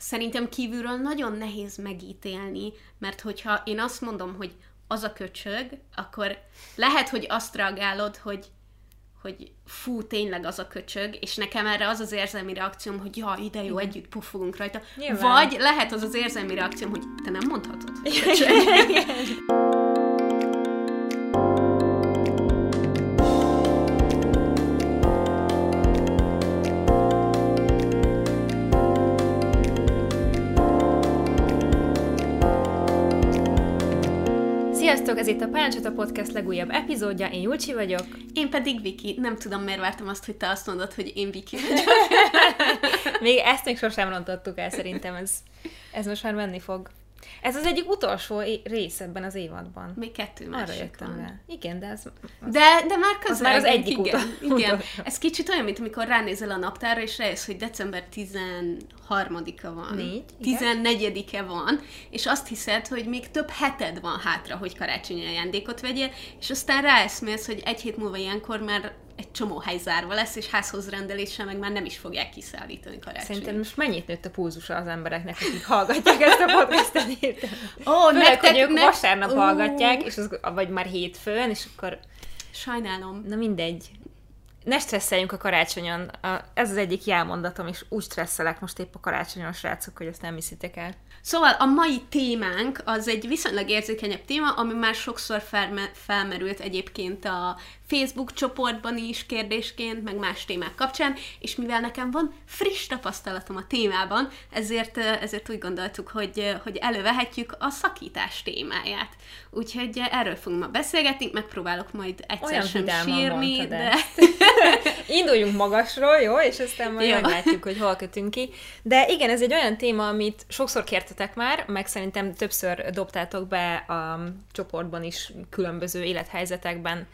szerintem kívülről nagyon nehéz megítélni, mert hogyha én azt mondom, hogy az a köcsög, akkor lehet, hogy azt reagálod, hogy hogy fú, tényleg az a köcsög, és nekem erre az az érzelmi reakcióm, hogy ja, ide jó, együtt pufogunk rajta. Nyilván. Vagy lehet az az érzelmi reakcióm, hogy te nem mondhatod. Sziasztok, ez itt a Pályáncsata Podcast legújabb epizódja, én Julcsi vagyok. Én pedig Viki. Nem tudom, miért vártam azt, hogy te azt mondod, hogy én Viki vagyok. még ezt még sosem rontottuk el, szerintem ez, ez most már menni fog. Ez az egyik utolsó rész ebben az évadban. Még kettő másik Arra jöttem van. rá. Igen, de ez... Az, de, de már közel. Az már az egyik igen, utol, igen. Ez kicsit olyan, mint amikor ránézel a naptárra, és rájössz, hogy december 13-a van. Négy, 14-e van, és azt hiszed, hogy még több heted van hátra, hogy karácsonyi ajándékot vegyél, és aztán ráeszmélsz, hogy egy hét múlva ilyenkor már egy csomó hely zárva lesz, és házhoz rendeléssel meg már nem is fogják kiszállítani karácsony. Szerintem most mennyit nőtt a pulzusa az embereknek, akik hallgatják ezt a podcastet Ó, oh, Főleg, nektek, hogy ők ne... vasárnap uh. hallgatják, és az, vagy már hétfőn, és akkor... Sajnálom. Na mindegy. Ne stresszeljünk a karácsonyon. Ez az egyik jelmondatom, és úgy stresszelek most épp a karácsonyon, srácok, hogy azt nem hiszitek el. Szóval a mai témánk az egy viszonylag érzékenyebb téma, ami már sokszor felme- felmerült egyébként a Facebook csoportban is kérdésként, meg más témák kapcsán, és mivel nekem van friss tapasztalatom a témában, ezért, ezért úgy gondoltuk, hogy, hogy elővehetjük a szakítás témáját. Úgyhogy erről fogunk ma beszélgetni, megpróbálok majd egyszer Olyan sem sírni, de... Induljunk magasról, jó? És aztán majd jó. meglátjuk, hogy hol kötünk ki. De igen, ez egy olyan téma, amit sokszor kértetek már, meg szerintem többször dobtátok be a csoportban is különböző élethelyzetekben,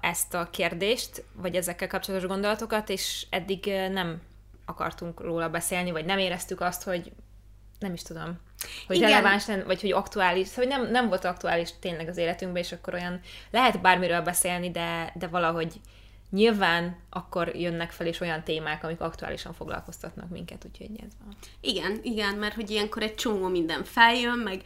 ezt a kérdést, vagy ezekkel kapcsolatos gondolatokat, és eddig nem akartunk róla beszélni, vagy nem éreztük azt, hogy nem is tudom, hogy Igen. releváns, vagy hogy aktuális, hogy nem, nem volt aktuális tényleg az életünkben, és akkor olyan lehet bármiről beszélni, de, de valahogy nyilván akkor jönnek fel is olyan témák, amik aktuálisan foglalkoztatnak minket, úgyhogy ez van. Igen, igen, mert hogy ilyenkor egy csomó minden feljön, meg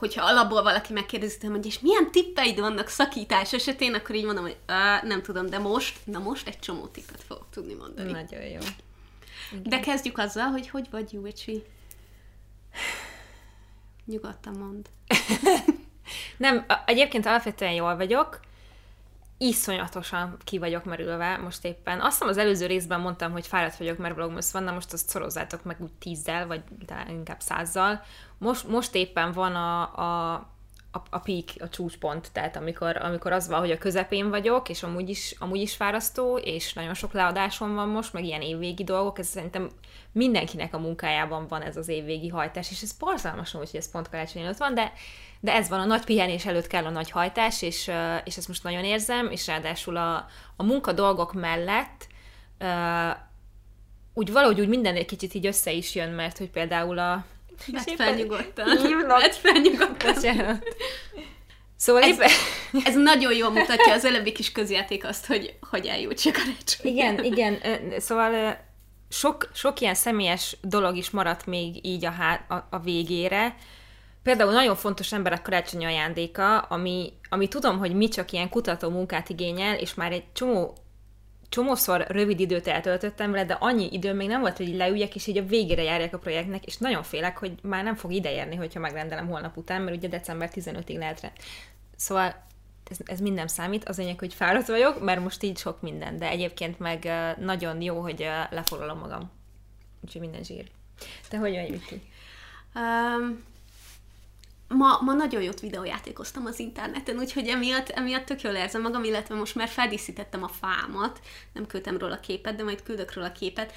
hogyha alapból valaki megkérdezi tőlem, hogy és milyen tippeid vannak szakítás esetén, akkor így mondom, hogy nem tudom, de most, na most egy csomó tippet fogok tudni mondani. Nagyon jó. Igen. De kezdjük azzal, hogy hogy vagy, Júvicsi? Nyugodtan mond. nem, egyébként alapvetően jól vagyok, iszonyatosan ki vagyok merülve most éppen. Azt hiszem az előző részben mondtam, hogy fáradt vagyok, mert vlogmas van, na most azt szorozzátok meg úgy tízzel, vagy de inkább százzal. Most, most éppen van a, a, a, a peak, a csúcspont, tehát amikor, amikor az van, hogy a közepén vagyok, és amúgy is, amúgy is fárasztó, és nagyon sok leadásom van most, meg ilyen évvégi dolgok, ez szerintem mindenkinek a munkájában van ez az évvégi hajtás, és ez borzalmas, hogy ez pont karácsony előtt van, de de ez van, a nagy pihenés előtt kell a nagy hajtás, és, és ezt most nagyon érzem, és ráadásul a, a munka dolgok mellett úgy valahogy úgy minden egy kicsit így össze is jön, mert hogy például a... Vedd fel nyugodtan. Vedd fel nyugodtan. Szóval ez, ez nagyon jól mutatja az előbbi kis közjáték azt, hogy hogy eljut a karácsony. Igen, igen. Szóval sok, sok ilyen személyes dolog is maradt még így a, há, a, a végére, Például nagyon fontos emberek karácsonyi ajándéka, ami, ami tudom, hogy mi csak ilyen kutató munkát igényel, és már egy csomó csomószor rövid időt eltöltöttem vele, de annyi időm még nem volt, hogy leüljek, és így a végére járják a projektnek, és nagyon félek, hogy már nem fog ideérni, hogyha megrendelem holnap után, mert ugye december 15-ig lehet rá. Szóval ez, ez minden számít, az lényeg, hogy fáradt vagyok, mert most így sok minden, de egyébként meg nagyon jó, hogy lefoglalom magam. Úgyhogy minden zsír. Te hogy vagy, Viki? Um, ma, ma nagyon jót videójátékoztam az interneten, úgyhogy emiatt, emiatt tök jól érzem magam, illetve most már feldíszítettem a fámat, nem küldtem róla képet, de majd küldök róla képet.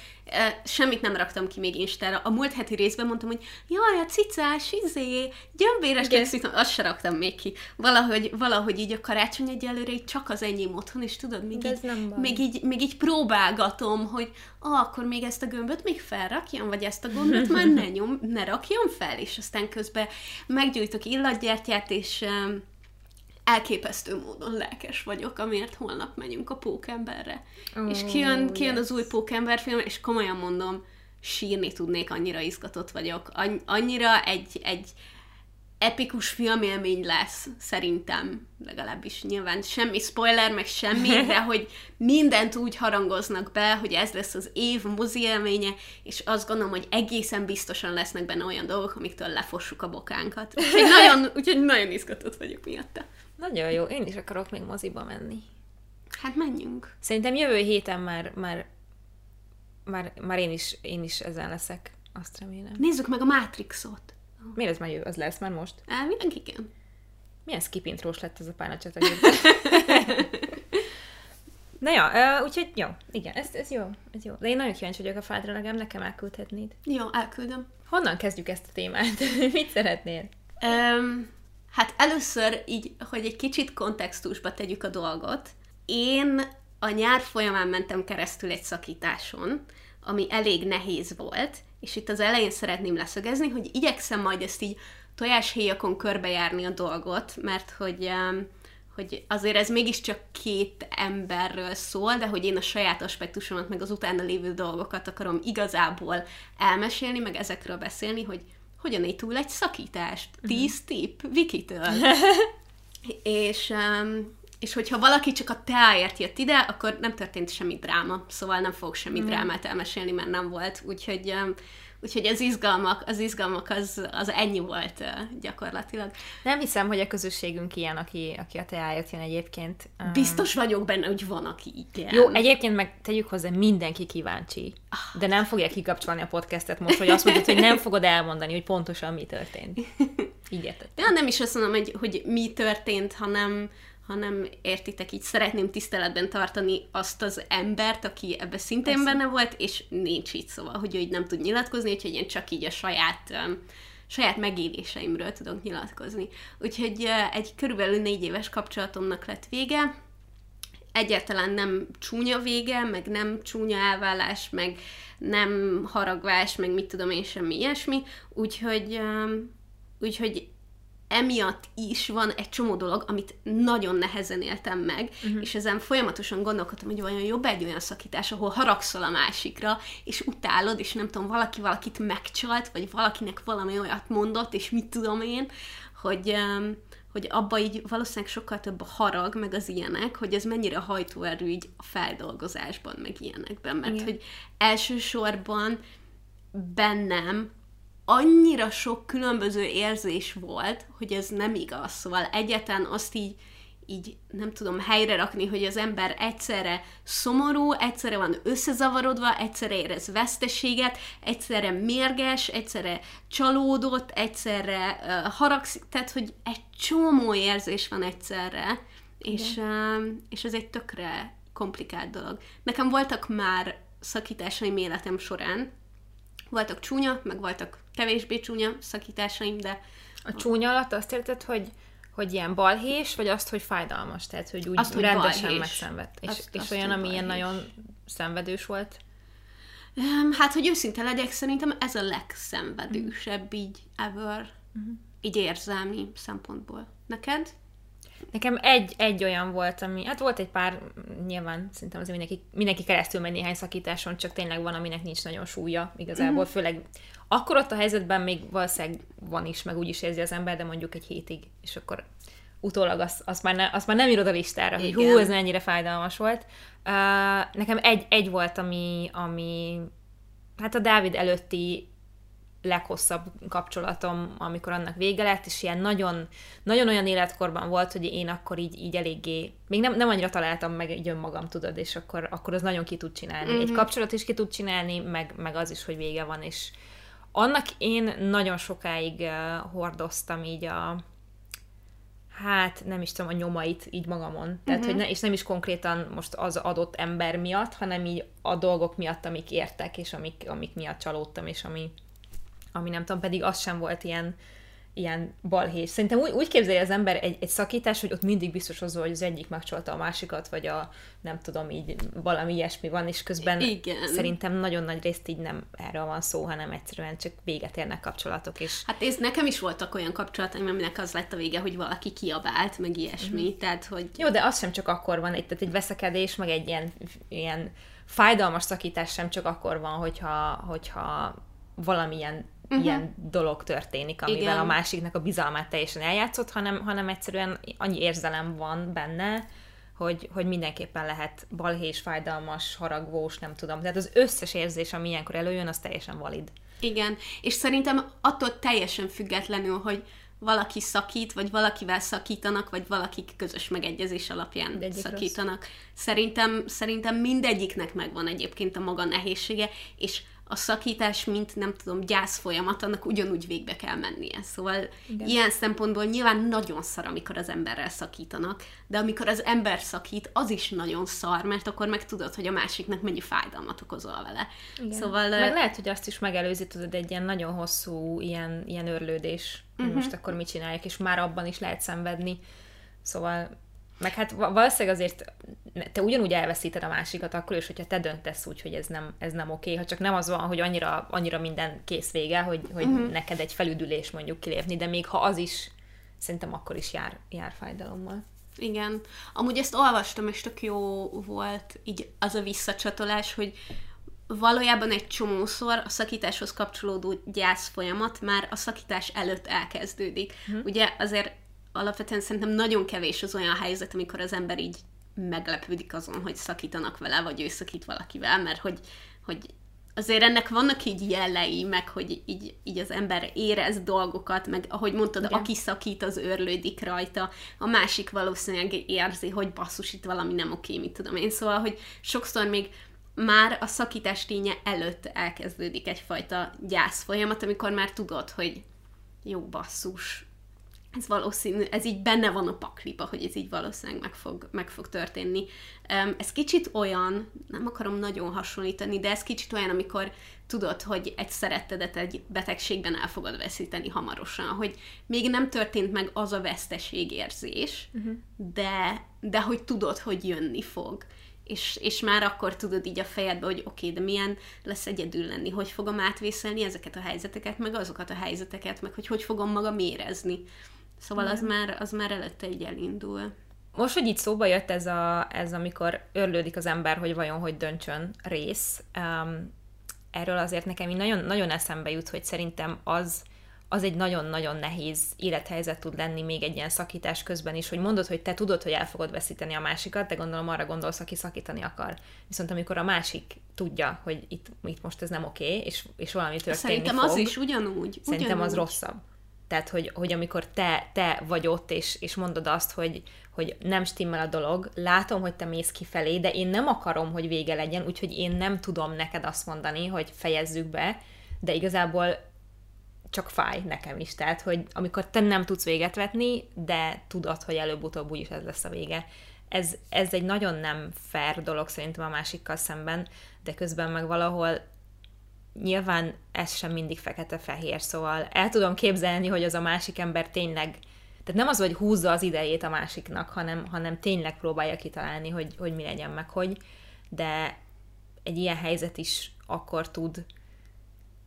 Semmit nem raktam ki még Instára. A múlt heti részben mondtam, hogy jaj, a cicás, izé, gyömbéres készítem, azt se raktam még ki. Valahogy, valahogy így a karácsony egyelőre így csak az enyém otthon, és tudod, még, így, még, így, még így próbálgatom, hogy ah, akkor még ezt a gömböt még felrakjam, vagy ezt a gombot már ne, nyom, ne rakjam fel, és aztán közben meggyújtok illatgyertyát, és elképesztő módon lelkes vagyok, amiért holnap megyünk a Pókemberre. Oh, és kijön, kijön az új Pókember film, és komolyan mondom, sírni tudnék, annyira izgatott vagyok. Annyira egy, egy epikus filmélmény lesz, szerintem, legalábbis nyilván semmi spoiler, meg semmi, de hogy mindent úgy harangoznak be, hogy ez lesz az év mozi élménye, és azt gondolom, hogy egészen biztosan lesznek benne olyan dolgok, amiktől lefossuk a bokánkat. Úgyhogy nagyon, úgyhogy nagyon izgatott vagyok miatta. Nagyon jó, én is akarok még moziba menni. Hát menjünk. Szerintem jövő héten már, már, már, már én, is, én is ezen leszek, azt remélem. Nézzük meg a Matrixot. Miért ez már jövő? Az lesz már most? Á, mindenki igen. Milyen skip intrós lett ez a pálnacsata Na uh, úgyhogy jó, igen, ez, ez jó, ez jó. De én nagyon kíváncsi vagyok a fádra, legalább nekem elküldhetnéd. Jó, elküldöm. Honnan kezdjük ezt a témát? Mit szeretnél? Um, hát először így, hogy egy kicsit kontextusba tegyük a dolgot. Én a nyár folyamán mentem keresztül egy szakításon, ami elég nehéz volt, és itt az elején szeretném leszögezni, hogy igyekszem majd ezt így tojáshéjakon körbejárni a dolgot, mert hogy, hogy azért ez mégiscsak két emberről szól, de hogy én a saját aspektusomat, meg az utána lévő dolgokat akarom igazából elmesélni, meg ezekről beszélni, hogy hogyan éj túl egy szakítást. Tíz uh-huh. tip, Vikitől. és, és hogyha valaki csak a teáért jött ide, akkor nem történt semmi dráma, szóval nem fogok semmi mm. drámát elmesélni, mert nem volt. Úgyhogy, úgyhogy az izgalmak, az izgalmak az, az ennyi volt gyakorlatilag. Nem hiszem, hogy a közösségünk ilyen, aki, aki a teáért jön egyébként. Biztos vagyok benne, hogy van, aki igen. Jó, egyébként meg tegyük hozzá, mindenki kíváncsi. Ah. De nem fogja kikapcsolni a podcastet most, hogy azt mondod, hogy nem fogod elmondani, hogy pontosan mi történt. Így érted. De nem is azt mondom, hogy, hogy mi történt, hanem, hanem értitek, így szeretném tiszteletben tartani azt az embert, aki ebbe szintén Persze. benne volt, és nincs így szóval, hogy ő így nem tud nyilatkozni, úgyhogy én csak így a saját um, saját megéléseimről tudok nyilatkozni. Úgyhogy uh, egy körülbelül négy éves kapcsolatomnak lett vége, egyáltalán nem csúnya vége, meg nem csúnya elvállás, meg nem haragvás, meg mit tudom én, semmi ilyesmi, úgyhogy, um, úgyhogy emiatt is van egy csomó dolog, amit nagyon nehezen éltem meg, uh-huh. és ezen folyamatosan gondolkodtam, hogy vajon jobb egy olyan szakítás, ahol haragszol a másikra, és utálod, és nem tudom, valaki valakit megcsalt, vagy valakinek valami olyat mondott, és mit tudom én, hogy, hogy abba így valószínűleg sokkal több a harag, meg az ilyenek, hogy ez mennyire hajtóerő így a feldolgozásban, meg ilyenekben, mert Igen. hogy elsősorban bennem annyira sok különböző érzés volt, hogy ez nem igaz. Szóval egyetlen azt így, így nem tudom helyre rakni, hogy az ember egyszerre szomorú, egyszerre van összezavarodva, egyszerre érez veszteséget, egyszerre mérges, egyszerre csalódott, egyszerre uh, haragszik, tehát hogy egy csomó érzés van egyszerre, és, uh, és ez egy tökre komplikált dolog. Nekem voltak már szakításaim életem során, voltak csúnya, meg voltak kevésbé csúnya szakításaim, de... A csúnya alatt azt érted, hogy hogy ilyen balhés, vagy azt, hogy fájdalmas? Tehát, hogy úgy azt, hogy rendesen balhés. megszenvedt. És, azt, és azt, olyan, ami ilyen nagyon szenvedős volt? Hát, hogy őszinte legyek, szerintem ez a legszenvedősebb így ever. Mm. Így érzelmi szempontból. Neked? Nekem egy, egy olyan volt, ami, hát volt egy pár, nyilván szerintem azért mindenki, mindenki keresztül megy néhány szakításon, csak tényleg van, aminek nincs nagyon súlya igazából, mm-hmm. főleg akkor ott a helyzetben még valószínűleg van is, meg úgy is érzi az ember, de mondjuk egy hétig, és akkor utólag azt, azt, már, ne, azt már nem írod a listára, Igen. hogy hú, ez mennyire fájdalmas volt. Uh, nekem egy, egy volt, ami, ami hát a Dávid előtti leghosszabb kapcsolatom, amikor annak vége lett, és ilyen nagyon, nagyon olyan életkorban volt, hogy én akkor így, így eléggé, még nem, nem annyira találtam meg egy önmagam, tudod, és akkor, akkor az nagyon ki tud csinálni. Mm-hmm. Egy mhm. kapcsolat is ki tud csinálni, meg, meg az is, hogy vége van, és annak én nagyon sokáig uh, hordoztam így a, hát nem is tudom, a nyomait így magamon. Tehát, uh-huh. hogy ne, és nem is konkrétan most az adott ember miatt, hanem így a dolgok miatt, amik értek, és amik, amik miatt csalódtam, és ami, ami nem tudom, pedig az sem volt ilyen, ilyen balhés. Szerintem úgy, úgy képzelje az ember egy, egy szakítás, hogy ott mindig biztos az, hogy az egyik megcsolta a másikat, vagy a nem tudom, így valami ilyesmi van, és közben Igen. szerintem nagyon nagy részt így nem erről van szó, hanem egyszerűen csak véget érnek kapcsolatok, és Hát ez nekem is voltak olyan kapcsolataim, aminek az lett a vége, hogy valaki kiabált, meg ilyesmi, mm. tehát hogy Jó, de az sem csak akkor van, tehát egy veszekedés, meg egy ilyen, ilyen fájdalmas szakítás sem csak akkor van, hogyha, hogyha valamilyen uh-huh. ilyen dolog történik, amivel Igen. a másiknak a bizalmát teljesen eljátszott, hanem, hanem egyszerűen annyi érzelem van benne, hogy, hogy mindenképpen lehet balhés, fájdalmas, haragvós, nem tudom. Tehát az összes érzés, ami ilyenkor előjön, az teljesen valid. Igen, és szerintem attól teljesen függetlenül, hogy valaki szakít, vagy valakivel szakítanak, vagy valakik közös megegyezés alapján Mindegyik szakítanak. Szerintem, szerintem mindegyiknek megvan egyébként a maga nehézsége, és a szakítás, mint nem tudom, gyász folyamat, annak ugyanúgy végbe kell mennie. Szóval Igen. Ilyen szempontból nyilván nagyon szar, amikor az emberrel szakítanak, de amikor az ember szakít, az is nagyon szar, mert akkor meg tudod, hogy a másiknak mennyi fájdalmat okozol vele. Igen. Szóval Meg lehet, hogy azt is megelőzi, tudod, egy ilyen nagyon hosszú ilyen, ilyen örlődés, Mhm. most akkor mit csinálják, és már abban is lehet szenvedni. Szóval, meg hát va- valószínűleg azért te ugyanúgy elveszíted a másikat akkor is, hogyha te döntesz úgy, hogy ez nem, ez nem oké, ha csak nem az van, hogy annyira, annyira minden kész vége, hogy, hogy uh-huh. neked egy felüdülés mondjuk kilépni, de még ha az is, szerintem akkor is jár, jár fájdalommal. Igen. Amúgy ezt olvastam, és tök jó volt így az a visszacsatolás, hogy valójában egy csomószor a szakításhoz kapcsolódó gyász folyamat már a szakítás előtt elkezdődik. Hmm. Ugye azért alapvetően szerintem nagyon kevés az olyan helyzet, amikor az ember így meglepődik azon, hogy szakítanak vele, vagy ő szakít valakivel, mert hogy, hogy azért ennek vannak így jelei, meg hogy így, így az ember érez dolgokat, meg ahogy mondtad, Igen. aki szakít, az őrlődik rajta, a másik valószínűleg érzi, hogy basszus, itt valami nem oké, mit tudom én. Szóval, hogy sokszor még már a szakítás ténye előtt elkezdődik egyfajta gyász folyamat, amikor már tudod, hogy jó basszus, ez valószínű, ez így benne van a pakliba, hogy ez így valószínűleg meg fog, meg fog történni. Ez kicsit olyan, nem akarom nagyon hasonlítani, de ez kicsit olyan, amikor tudod, hogy egy szerettedet egy betegségben el fogod veszíteni hamarosan, hogy még nem történt meg az a veszteségérzés, uh-huh. de, de hogy tudod, hogy jönni fog. És, és már akkor tudod így a fejedbe, hogy oké, okay, de milyen lesz egyedül lenni, hogy fogom átvészelni ezeket a helyzeteket, meg azokat a helyzeteket, meg hogy hogy fogom magam érezni. Szóval az már, az már előtte így elindul. Most, hogy itt szóba jött ez, a, ez amikor örlődik az ember, hogy vajon hogy döntsön rész, um, erről azért nekem így nagyon, nagyon eszembe jut, hogy szerintem az, az egy nagyon-nagyon nehéz élethelyzet tud lenni még egy ilyen szakítás közben is, hogy mondod, hogy te tudod, hogy el fogod veszíteni a másikat, de gondolom arra gondolsz, aki szakítani akar. Viszont amikor a másik tudja, hogy itt, itt most ez nem oké, és, és valami történni Szerintem fog, az is ugyanúgy. Szerintem ugyanúgy. az rosszabb. Tehát, hogy, hogy amikor te, te vagy ott, és, és mondod azt, hogy, hogy nem stimmel a dolog, látom, hogy te mész kifelé, de én nem akarom, hogy vége legyen, úgyhogy én nem tudom neked azt mondani, hogy fejezzük be, de igazából csak fáj nekem is. Tehát, hogy amikor te nem tudsz véget vetni, de tudod, hogy előbb-utóbb úgyis ez lesz a vége. Ez, ez egy nagyon nem fair dolog szerintem a másikkal szemben, de közben meg valahol nyilván ez sem mindig fekete-fehér, szóval el tudom képzelni, hogy az a másik ember tényleg, tehát nem az, hogy húzza az idejét a másiknak, hanem, hanem tényleg próbálja kitalálni, hogy, hogy mi legyen meg, hogy, de egy ilyen helyzet is akkor tud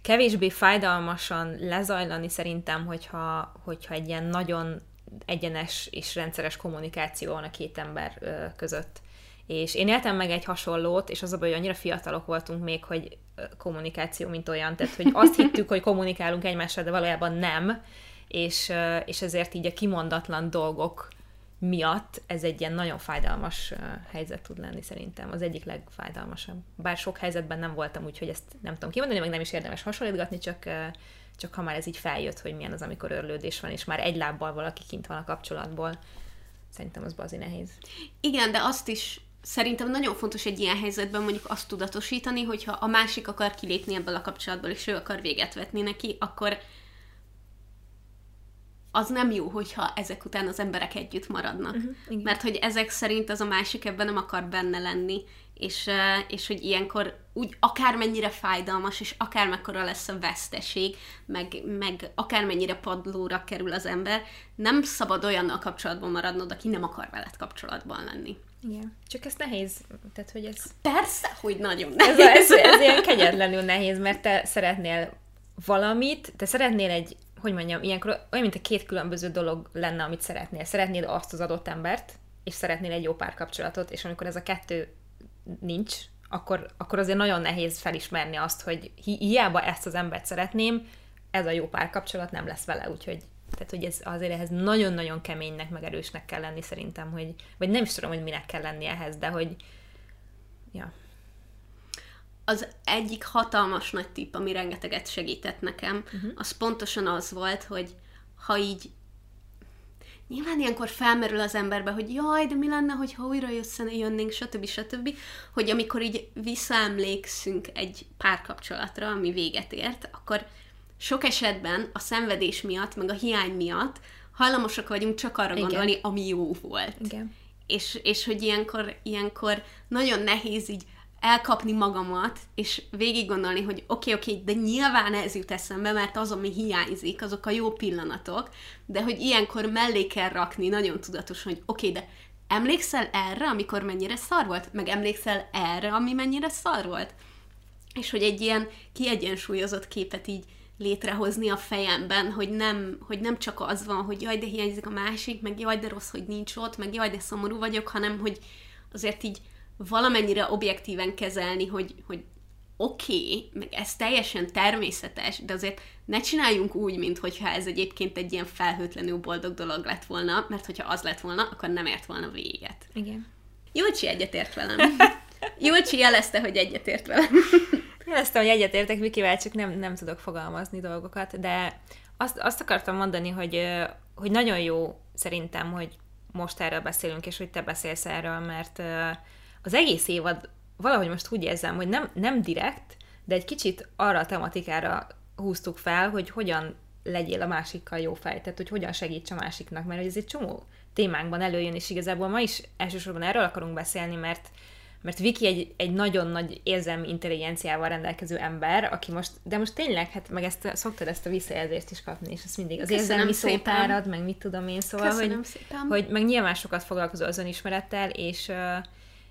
kevésbé fájdalmasan lezajlani szerintem, hogyha, hogyha egy ilyen nagyon egyenes és rendszeres kommunikáció van a két ember között. És én éltem meg egy hasonlót, és az a baj, hogy annyira fiatalok voltunk még, hogy kommunikáció, mint olyan, tehát hogy azt hittük, hogy kommunikálunk egymással, de valójában nem, és, és ezért így a kimondatlan dolgok miatt ez egy ilyen nagyon fájdalmas helyzet tud lenni szerintem, az egyik legfájdalmasabb. Bár sok helyzetben nem voltam, úgyhogy ezt nem tudom kimondani, meg nem is érdemes hasonlítgatni, csak, csak ha már ez így feljött, hogy milyen az, amikor örlődés van, és már egy lábbal valaki kint van a kapcsolatból, szerintem az bazi nehéz. Igen, de azt is szerintem nagyon fontos egy ilyen helyzetben mondjuk azt tudatosítani, hogyha a másik akar kilépni ebből a kapcsolatból, és ő akar véget vetni neki, akkor az nem jó, hogyha ezek után az emberek együtt maradnak. Uh-huh, igen. Mert hogy ezek szerint az a másik ebben nem akar benne lenni, és, és hogy ilyenkor úgy akármennyire fájdalmas, és akármekkora lesz a veszteség, meg, meg akármennyire padlóra kerül az ember, nem szabad olyannal kapcsolatban maradnod, aki nem akar veled kapcsolatban lenni. Igen. Csak ez nehéz, tehát hogy ez... Persze, hogy nagyon nehéz. Ez, ez, ez ilyen kegyetlenül nehéz, mert te szeretnél valamit, te szeretnél egy, hogy mondjam, ilyenkor olyan, mint a két különböző dolog lenne, amit szeretnél. Szeretnéd azt az adott embert, és szeretnél egy jó párkapcsolatot, és amikor ez a kettő nincs, akkor, akkor azért nagyon nehéz felismerni azt, hogy hi- hiába ezt az embert szeretném, ez a jó párkapcsolat nem lesz vele, úgyhogy tehát, hogy ez azért ehhez nagyon-nagyon keménynek, meg erősnek kell lenni szerintem, hogy, vagy nem is tudom, hogy minek kell lenni ehhez, de hogy, ja. Az egyik hatalmas nagy tipp, ami rengeteget segített nekem, uh-huh. az pontosan az volt, hogy ha így nyilván ilyenkor felmerül az emberbe, hogy jaj, de mi lenne, hogyha újra jönnénk, stb. stb. Hogy amikor így visszaemlékszünk egy párkapcsolatra, ami véget ért, akkor sok esetben a szenvedés miatt, meg a hiány miatt hajlamosak vagyunk csak arra Igen. gondolni, ami jó volt. Igen. És, és hogy ilyenkor, ilyenkor nagyon nehéz így elkapni magamat, és végig gondolni, hogy oké, okay, oké, okay, de nyilván ez jut eszembe, mert az, ami hiányzik, azok a jó pillanatok, de hogy ilyenkor mellé kell rakni nagyon tudatosan, hogy oké, okay, de emlékszel erre, amikor mennyire szar volt? Meg emlékszel erre, ami mennyire szar volt? És hogy egy ilyen kiegyensúlyozott képet így létrehozni a fejemben, hogy nem, hogy nem csak az van, hogy jaj, de hiányzik a másik, meg jaj, de rossz, hogy nincs ott, meg jaj, de szomorú vagyok, hanem hogy azért így valamennyire objektíven kezelni, hogy, hogy oké, okay, meg ez teljesen természetes, de azért ne csináljunk úgy, mintha ez egyébként egy ilyen felhőtlenül boldog dolog lett volna, mert hogyha az lett volna, akkor nem ért volna véget. Igen. Júlcsi egyetért velem. Júlcsi jelezte, hogy egyetért velem. Jeleztem, hogy egyetértek Vikivel, csak nem, nem tudok fogalmazni dolgokat, de azt, azt akartam mondani, hogy, hogy nagyon jó szerintem, hogy most erről beszélünk, és hogy te beszélsz erről, mert az egész évad valahogy most úgy érzem, hogy nem, nem direkt, de egy kicsit arra a tematikára húztuk fel, hogy hogyan legyél a másikkal jó fej, tehát hogy hogyan segíts a másiknak, mert ez egy csomó témánkban előjön, és igazából ma is elsősorban erről akarunk beszélni, mert mert Viki egy, egy nagyon nagy érzelmi intelligenciával rendelkező ember, aki most, de most tényleg, hát meg ezt, szoktad ezt a visszajelzést is kapni, és ezt mindig az Köszönöm érzelmi szépen. szótárad, meg mit tudom én, szóval, Köszönöm hogy, szépen. hogy meg nyilván sokat foglalkozol az önismerettel, és,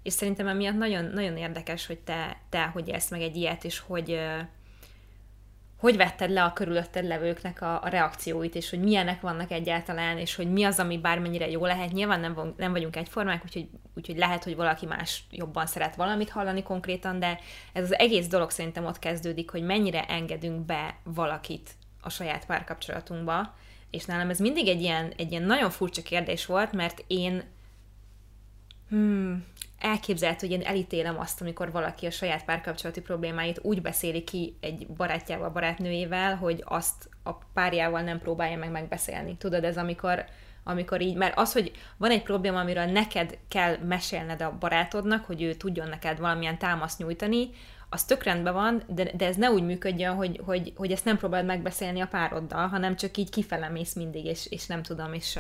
és szerintem emiatt nagyon, nagyon érdekes, hogy te, te hogy élsz meg egy ilyet, és hogy, hogy vetted le a körülötted levőknek a, a reakcióit, és hogy milyenek vannak egyáltalán, és hogy mi az, ami bármennyire jó lehet. Nyilván nem, nem vagyunk egyformák, úgyhogy, úgyhogy lehet, hogy valaki más jobban szeret valamit hallani konkrétan, de ez az egész dolog szerintem ott kezdődik, hogy mennyire engedünk be valakit a saját párkapcsolatunkba, és nálam ez mindig egy ilyen, egy ilyen nagyon furcsa kérdés volt, mert én hmm, elképzelhető, hogy én elítélem azt, amikor valaki a saját párkapcsolati problémáit úgy beszéli ki egy barátjával, barátnőjével, hogy azt a párjával nem próbálja meg megbeszélni. Tudod, ez amikor, amikor így, mert az, hogy van egy probléma, amiről neked kell mesélned a barátodnak, hogy ő tudjon neked valamilyen támaszt nyújtani, az tök rendben van, de, de ez ne úgy működjön, hogy, hogy, hogy ezt nem próbáld megbeszélni a pároddal, hanem csak így kifele mész mindig, és, és nem tudom, és,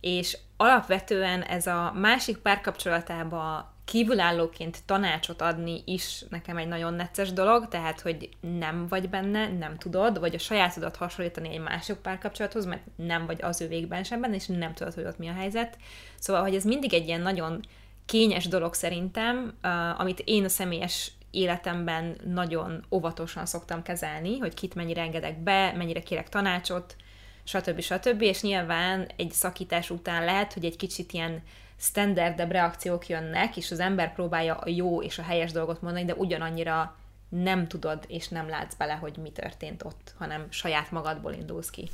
és alapvetően ez a másik párkapcsolatába kívülállóként tanácsot adni is nekem egy nagyon necces dolog, tehát, hogy nem vagy benne, nem tudod, vagy a sajátodat hasonlítani egy másik párkapcsolathoz, mert nem vagy az ő végben sem benne, és nem tudod, hogy ott mi a helyzet. Szóval, hogy ez mindig egy ilyen nagyon kényes dolog szerintem, uh, amit én a személyes életemben nagyon óvatosan szoktam kezelni, hogy kit mennyire engedek be, mennyire kérek tanácsot, stb. stb. És nyilván egy szakítás után lehet, hogy egy kicsit ilyen standardebb reakciók jönnek, és az ember próbálja a jó és a helyes dolgot mondani, de ugyanannyira nem tudod és nem látsz bele, hogy mi történt ott, hanem saját magadból indulsz ki.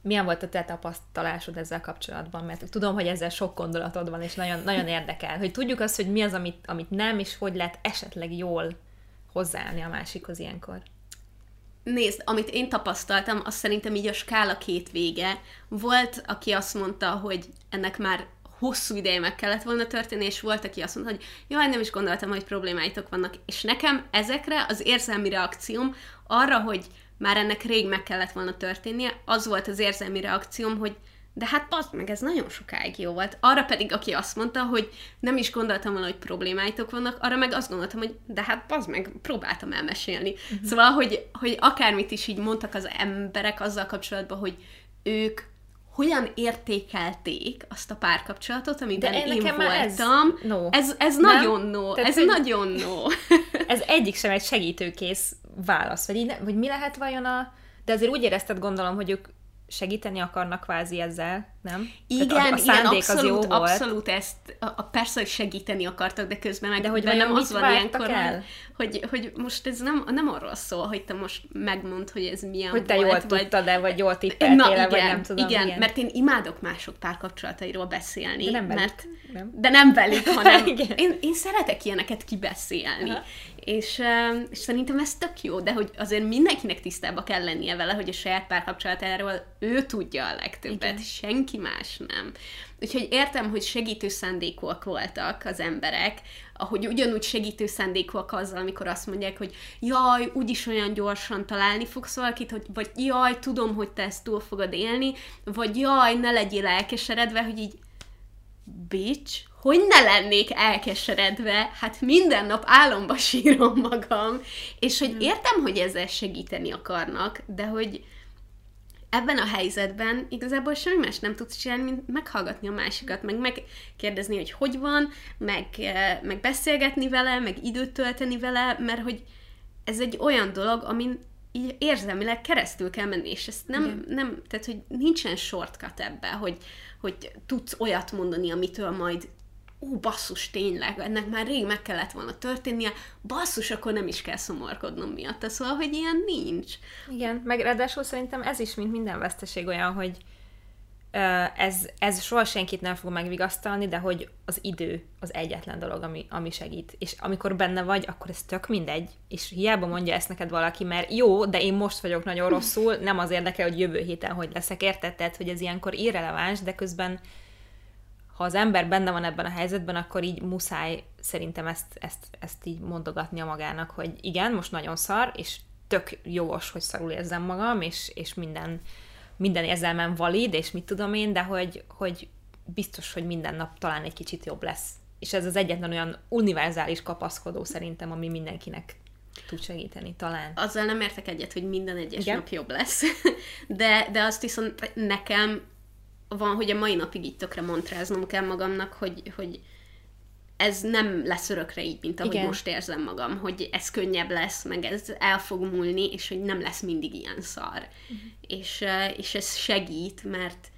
Milyen volt a te tapasztalásod ezzel kapcsolatban? Mert tudom, hogy ezzel sok gondolatod van, és nagyon, nagyon érdekel, hogy tudjuk azt, hogy mi az, amit, amit nem, és hogy lehet esetleg jól hozzáállni a másikhoz ilyenkor. Nézd, amit én tapasztaltam, az szerintem így a skála két vége. Volt, aki azt mondta, hogy ennek már hosszú ideje meg kellett volna történni, és volt, aki azt mondta, hogy jaj, nem is gondoltam, hogy problémáitok vannak. És nekem ezekre az érzelmi reakcióm arra, hogy már ennek rég meg kellett volna történnie, az volt az érzelmi reakcióm, hogy de hát az meg, ez nagyon sokáig jó volt. Arra pedig, aki azt mondta, hogy nem is gondoltam volna, hogy problémáitok vannak, arra meg azt gondoltam, hogy de hát az meg, próbáltam elmesélni. Uh-huh. Szóval, hogy, hogy akármit is így mondtak az emberek azzal kapcsolatban, hogy ők hogyan értékelték azt a párkapcsolatot, amiben én, én voltam. Ez, no. ez, ez nagyon no, Tehát, ez hogy nagyon no. ez egyik sem egy segítőkész válasz, vagy, így, vagy mi lehet vajon a... De azért úgy érezted gondolom, hogy ők segíteni akarnak kvázi ezzel, nem? Igen, a, a igen, abszolút, az jó volt. abszolút ezt, a, a, persze, hogy segíteni akartak, de közben meg de hogy nem az van ilyenkor, el? Hogy, hogy most ez nem, nem arról szól, hogy te most megmond, hogy ez milyen Hogy te volt, jól vagy... tudtad-e, vagy jól tippeltél Na, igen, vagy nem tudom. Igen, igen, mert én imádok mások párkapcsolatairól beszélni. De nem velük. Mert, nem. De nem velük, hanem én, én szeretek ilyeneket kibeszélni. Aha és, és szerintem ez tök jó, de hogy azért mindenkinek tisztába kell lennie vele, hogy a saját párkapcsolatáról ő tudja a legtöbbet, Igen. senki más nem. Úgyhogy értem, hogy segítő szándékúak voltak az emberek, ahogy ugyanúgy segítő szándékúak azzal, amikor azt mondják, hogy jaj, úgyis olyan gyorsan találni fogsz valakit, hogy, vagy jaj, tudom, hogy te ezt túl fogod élni, vagy jaj, ne legyél elkeseredve, hogy így bitch, hogy ne lennék elkeseredve, hát minden nap álomba sírom magam, és hogy hmm. értem, hogy ezzel segíteni akarnak, de hogy ebben a helyzetben igazából semmi más nem tudsz csinálni, mint meghallgatni a másikat, meg megkérdezni, hogy hogy van, meg, eh, meg beszélgetni vele, meg időt tölteni vele, mert hogy ez egy olyan dolog, amin így érzelmileg keresztül kell menni, és ezt nem, nem tehát hogy nincsen shortcut ebbe, hogy, hogy tudsz olyat mondani, amitől majd ú, basszus, tényleg, ennek már rég meg kellett volna történnie, basszus, akkor nem is kell szomorkodnom miatt. Szóval, hogy ilyen nincs. Igen, meg ráadásul szerintem ez is, mint minden veszteség olyan, hogy ez, ez soha senkit nem fog megvigasztalni, de hogy az idő az egyetlen dolog, ami, ami segít. És amikor benne vagy, akkor ez tök mindegy. És hiába mondja ezt neked valaki, mert jó, de én most vagyok nagyon rosszul, nem az érdekel, hogy jövő héten hogy leszek, érted? Tehát, hogy ez ilyenkor irreleváns, de közben ha az ember benne van ebben a helyzetben, akkor így muszáj szerintem ezt, ezt, ezt így mondogatnia magának, hogy igen, most nagyon szar, és tök jogos, hogy szarul érzem magam, és, és minden, minden érzelmem valid, és mit tudom én, de hogy, hogy biztos, hogy minden nap talán egy kicsit jobb lesz. És ez az egyetlen olyan univerzális kapaszkodó szerintem, ami mindenkinek tud segíteni, talán. Azzal nem értek egyet, hogy minden egyes Igen? nap jobb lesz, de, de azt viszont nekem van, hogy a mai napig így tökre montráznom kell magamnak, hogy, hogy ez nem lesz örökre így, mint ahogy Igen. most érzem magam, hogy ez könnyebb lesz, meg ez el fog múlni, és hogy nem lesz mindig ilyen szar. Uh-huh. És, és ez segít, mert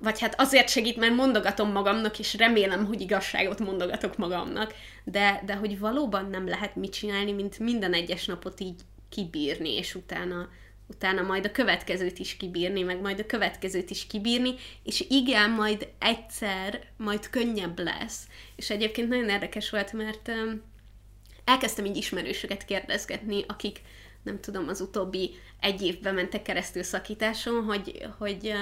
vagy hát azért segít, mert mondogatom magamnak, és remélem, hogy igazságot mondogatok magamnak, de, de hogy valóban nem lehet mit csinálni, mint minden egyes napot így kibírni, és utána utána majd a következőt is kibírni, meg majd a következőt is kibírni, és igen, majd egyszer, majd könnyebb lesz. És egyébként nagyon érdekes volt, mert elkezdtem így ismerősöket kérdezgetni, akik nem tudom, az utóbbi egy évben mentek keresztül szakításon, hogy, hogy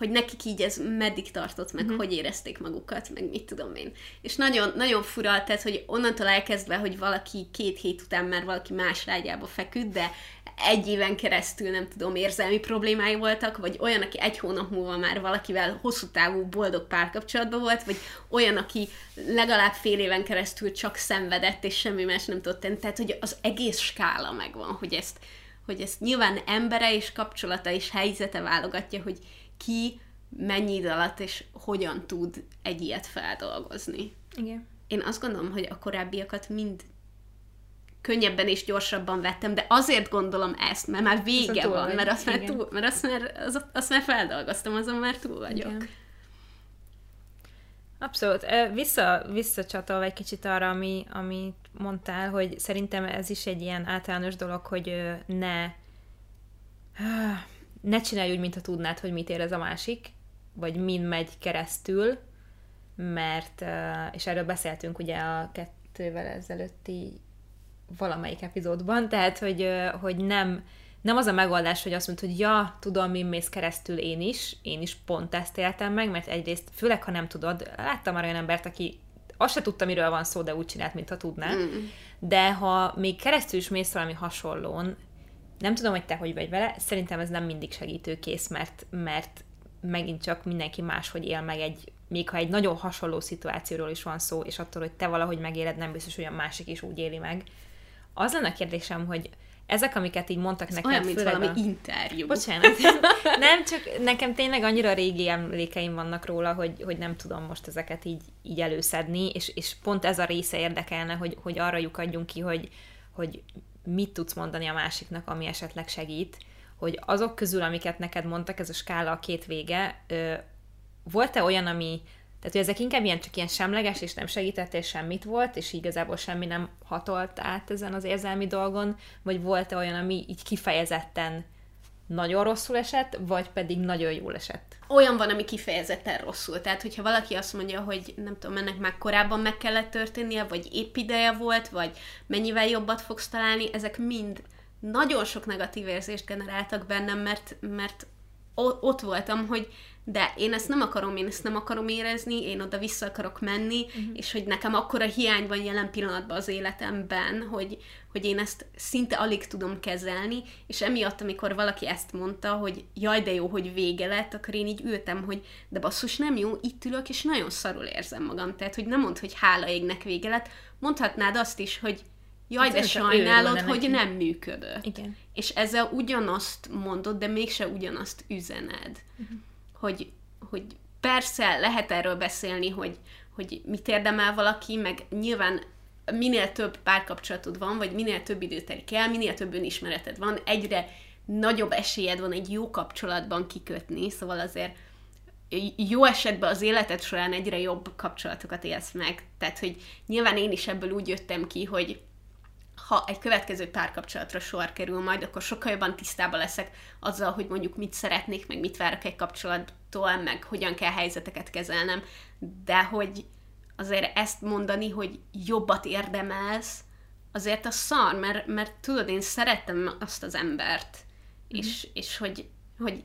hogy nekik így ez meddig tartott, meg uh-huh. hogy érezték magukat, meg mit tudom én. És nagyon, nagyon fura, tehát, hogy onnantól elkezdve, hogy valaki két hét után már valaki más rágyába feküdt, de egy éven keresztül, nem tudom, érzelmi problémái voltak, vagy olyan, aki egy hónap múlva már valakivel hosszú távú boldog párkapcsolatban volt, vagy olyan, aki legalább fél éven keresztül csak szenvedett, és semmi más nem tudott tenni. Tehát, hogy az egész skála megvan, hogy ezt, hogy ezt nyilván embere és kapcsolata és helyzete válogatja, hogy ki mennyi idő alatt és hogyan tud egy ilyet feldolgozni. Igen. Én azt gondolom, hogy a korábbiakat mind könnyebben és gyorsabban vettem, de azért gondolom ezt, mert már vége van, vagy. mert azt már, túl, mert azt már, az, azt már feldolgoztam, azon már túl vagyok. Igen. Abszolút. Vissza, visszacsatolva egy kicsit arra, ami, amit mondtál, hogy szerintem ez is egy ilyen általános dolog, hogy ne ne csinálj úgy, mintha tudnád, hogy mit érez a másik, vagy min megy keresztül, mert, és erről beszéltünk ugye a kettővel ezelőtti valamelyik epizódban, tehát, hogy, hogy nem, nem az a megoldás, hogy azt mondod, hogy ja, tudom, mi mész keresztül én is, én is pont ezt éltem meg, mert egyrészt, főleg, ha nem tudod, láttam már olyan embert, aki azt se tudta, miről van szó, de úgy csinált, mintha tudná. Mm. De ha még keresztül is mész valami hasonlón, nem tudom, hogy te hogy vagy vele, szerintem ez nem mindig segítőkész, mert, mert megint csak mindenki máshogy él meg egy, még ha egy nagyon hasonló szituációról is van szó, és attól, hogy te valahogy megéled, nem biztos, hogy a másik is úgy éli meg. Az lenne a kérdésem, hogy ezek, amiket így mondtak Ez nekem, olyan, mint valami a... interjú. Bocsánat. nem, csak nekem tényleg annyira régi emlékeim vannak róla, hogy, hogy nem tudom most ezeket így, így előszedni, és, és pont ez a része érdekelne, hogy, hogy arra lyukadjunk ki, hogy, hogy mit tudsz mondani a másiknak, ami esetleg segít, hogy azok közül, amiket neked mondtak, ez a skála a két vége, volt-e olyan, ami, tehát hogy ezek inkább ilyen csak ilyen semleges, és nem segített, és semmit volt, és igazából semmi nem hatolt át ezen az érzelmi dolgon, vagy volt-e olyan, ami így kifejezetten nagyon rosszul esett, vagy pedig nagyon jól esett? olyan van, ami kifejezetten rosszul. Tehát, hogyha valaki azt mondja, hogy nem tudom, ennek már korábban meg kellett történnie, vagy épp ideje volt, vagy mennyivel jobbat fogsz találni, ezek mind nagyon sok negatív érzést generáltak bennem, mert, mert ott voltam, hogy de én ezt nem akarom, én ezt nem akarom érezni, én oda vissza akarok menni, uh-huh. és hogy nekem akkora hiány van jelen pillanatban az életemben, hogy, hogy én ezt szinte alig tudom kezelni, és emiatt, amikor valaki ezt mondta, hogy jaj, de jó, hogy vége lett, akkor én így ültem, hogy de basszus, nem jó, itt ülök, és nagyon szarul érzem magam. Tehát, hogy nem mondd, hogy hála égnek vége lett, mondhatnád azt is, hogy jaj, Hát de sajnálod, hogy neki. nem működött. Igen. És ezzel ugyanazt mondod, de mégse ugyanazt üzened. Uh-huh. Hogy, hogy persze lehet erről beszélni, hogy, hogy mit érdemel valaki, meg nyilván minél több párkapcsolatod van, vagy minél több idő telik el, minél több önismereted van, egyre nagyobb esélyed van egy jó kapcsolatban kikötni, szóval azért jó esetben az életed során egyre jobb kapcsolatokat élsz meg. Tehát, hogy nyilván én is ebből úgy jöttem ki, hogy ha egy következő párkapcsolatra sor kerül majd, akkor sokkal jobban tisztában leszek azzal, hogy mondjuk mit szeretnék, meg mit várok egy kapcsolattól, meg hogyan kell helyzeteket kezelnem, de hogy azért ezt mondani, hogy jobbat érdemelsz, azért a szar, mert, mert tudod, én szerettem azt az embert, mm. és, és hogy, hogy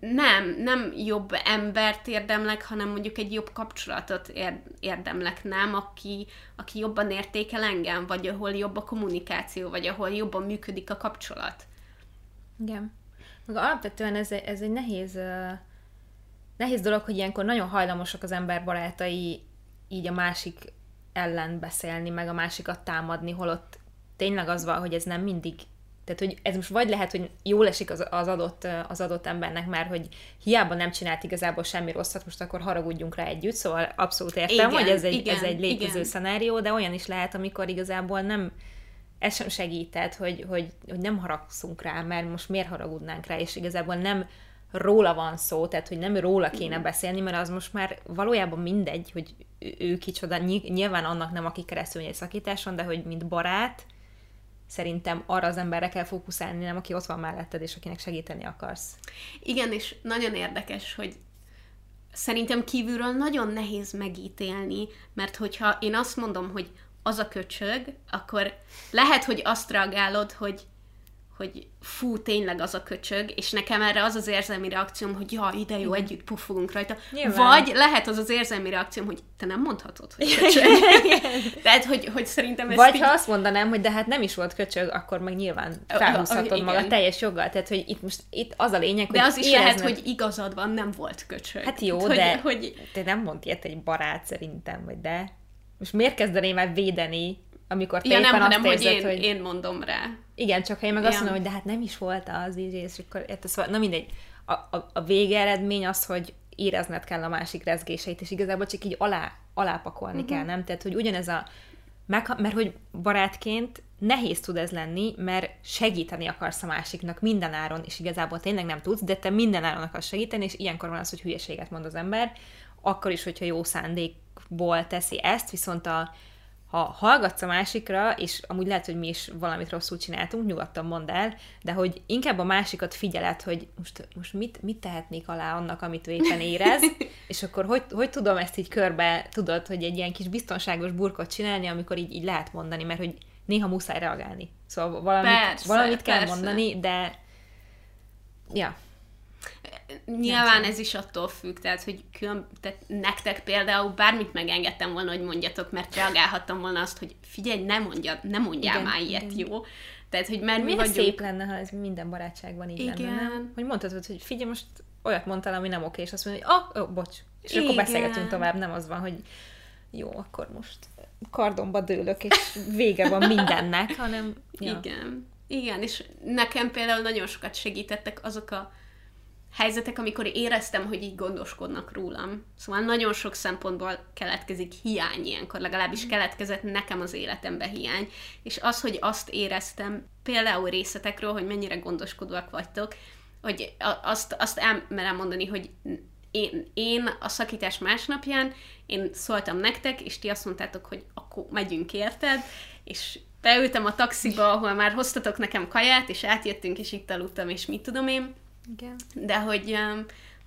nem, nem jobb embert érdemlek, hanem mondjuk egy jobb kapcsolatot érdemlek, nem, aki, aki jobban értékel engem, vagy ahol jobb a kommunikáció, vagy ahol jobban működik a kapcsolat. Igen. Meg alapvetően ez, ez egy nehéz, nehéz dolog, hogy ilyenkor nagyon hajlamosak az ember barátai így a másik ellen beszélni, meg a másikat támadni, holott tényleg az van, hogy ez nem mindig tehát, hogy ez most vagy lehet, hogy jól esik az, az, adott, az adott embernek, mert hogy hiába nem csinált igazából semmi rosszat, most akkor haragudjunk rá együtt, szóval abszolút értem, igen, hogy ez egy, igen, ez egy létező igen. szenárió, de olyan is lehet, amikor igazából nem, ez sem segített, hogy, hogy, hogy nem haragszunk rá, mert most miért haragudnánk rá, és igazából nem róla van szó, tehát hogy nem róla kéne beszélni, mert az most már valójában mindegy, hogy ő kicsoda, nyilván annak nem, aki keresztül egy szakításon, de hogy mint barát, szerintem arra az emberre kell fókuszálni, nem aki ott van melletted, és akinek segíteni akarsz. Igen, és nagyon érdekes, hogy szerintem kívülről nagyon nehéz megítélni, mert hogyha én azt mondom, hogy az a köcsög, akkor lehet, hogy azt reagálod, hogy hogy fú, tényleg az a köcsög, és nekem erre az az érzelmi reakcióm, hogy ja, ide jó, együtt puffogunk rajta. Nyilván. Vagy lehet az az érzelmi reakcióm, hogy te nem mondhatod, hogy köcsög. Tehát, hogy, hogy szerintem ez Vagy így... ha azt mondanám, hogy de hát nem is volt köcsög, akkor meg nyilván felhúzhatod magad teljes joggal. Tehát, hogy itt most itt az a lényeg, hogy De az is lehet, hogy igazad van, nem volt köcsög. Hát jó, de hogy... te nem mond ilyet egy barát szerintem, vagy de... Most miért kezdeném el védeni amikor te ja, éppen nem, azt hanem, érzed, hogy, én, hogy... én mondom rá. Igen, csak ha én meg azt mondom, hogy de hát nem is volt az így, és akkor szóval, na mindegy. A, a, a végeredmény az, hogy érezned kell a másik rezgéseit, és igazából csak így alá, alápakolni uh-huh. kell, nem? Tehát, hogy ugyanez a meg, mert hogy barátként nehéz tud ez lenni, mert segíteni akarsz a másiknak minden áron, és igazából tényleg nem tudsz, de te minden áron akarsz segíteni, és ilyenkor van az, hogy hülyeséget mond az ember, akkor is, hogyha jó szándékból teszi ezt, viszont a, ha hallgatsz a másikra, és amúgy lehet, hogy mi is valamit rosszul csináltunk, nyugodtan mondd el, de hogy inkább a másikat figyeled, hogy most, most mit, mit tehetnék alá annak, amit ő éppen érez, és akkor hogy, hogy tudom ezt így körbe, tudod, hogy egy ilyen kis biztonságos burkot csinálni, amikor így, így lehet mondani, mert hogy néha muszáj reagálni. Szóval valamit, persze, valamit kell persze. mondani, de ja, Nyilván ez is attól függ, tehát, hogy külön, tehát nektek például bármit megengedtem volna, hogy mondjatok, mert reagálhattam volna azt, hogy figyelj, ne, mondja, ne mondjál igen, már ilyet, igen. jó? Tehát, hogy mert mi vagyunk... szép lenne, ha ez minden barátságban így lenne, Igen. nem? Hogy mondhatod, hogy figyelj, most olyat mondtál, ami nem oké, és azt mondod, hogy ah, oh, bocs. És akkor Igen. beszélgetünk tovább, nem az van, hogy jó, akkor most kardomba dőlök, és vége van mindennek, hanem... Ja. Igen. Igen, és nekem például nagyon sokat segítettek azok a helyzetek, amikor éreztem, hogy így gondoskodnak rólam. Szóval nagyon sok szempontból keletkezik hiány ilyenkor, legalábbis keletkezett nekem az életembe hiány. És az, hogy azt éreztem például részletekről, hogy mennyire gondoskodóak vagytok, hogy azt, azt elmerem mondani, hogy én, én a szakítás másnapján, én szóltam nektek, és ti azt mondtátok, hogy akkor megyünk érted, és beültem a taxiba, ahol már hoztatok nekem kaját, és átjöttünk, és itt aludtam, és mit tudom én, Igen. de hogy,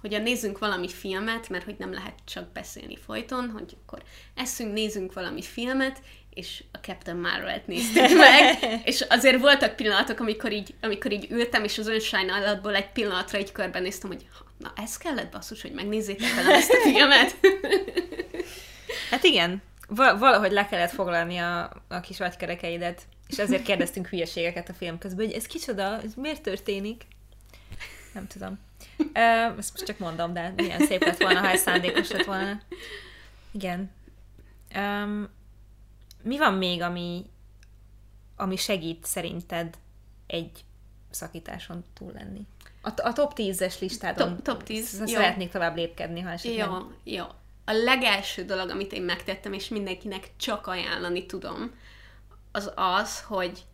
hogy nézzünk valami filmet, mert hogy nem lehet csak beszélni folyton, hogy akkor eszünk, nézzünk valami filmet, és a Captain Marvel-t néztük meg, és azért voltak pillanatok, amikor így, amikor így ültem, és az önsajnálatból egy pillanatra így körbenéztem, hogy na ez kellett basszus, hogy megnézzétek velem ezt a filmet. Hát igen, val- valahogy le kellett foglalni a, a kis agykerekeidet, és ezért kérdeztünk hülyeségeket a film közben, hogy ez kicsoda, ez miért történik? Nem tudom. Ezt most csak mondom, de milyen szép lett volna, ha ez szándékos lett volna. Igen. Um, mi van még, ami, ami segít szerinted egy szakításon túl lenni? A, a top 10-es listádon Top- top 10, sz- jó. szeretnék tovább lépkedni, ha esetleg. Jó, jó. A legelső dolog, amit én megtettem, és mindenkinek csak ajánlani tudom, az az, hogy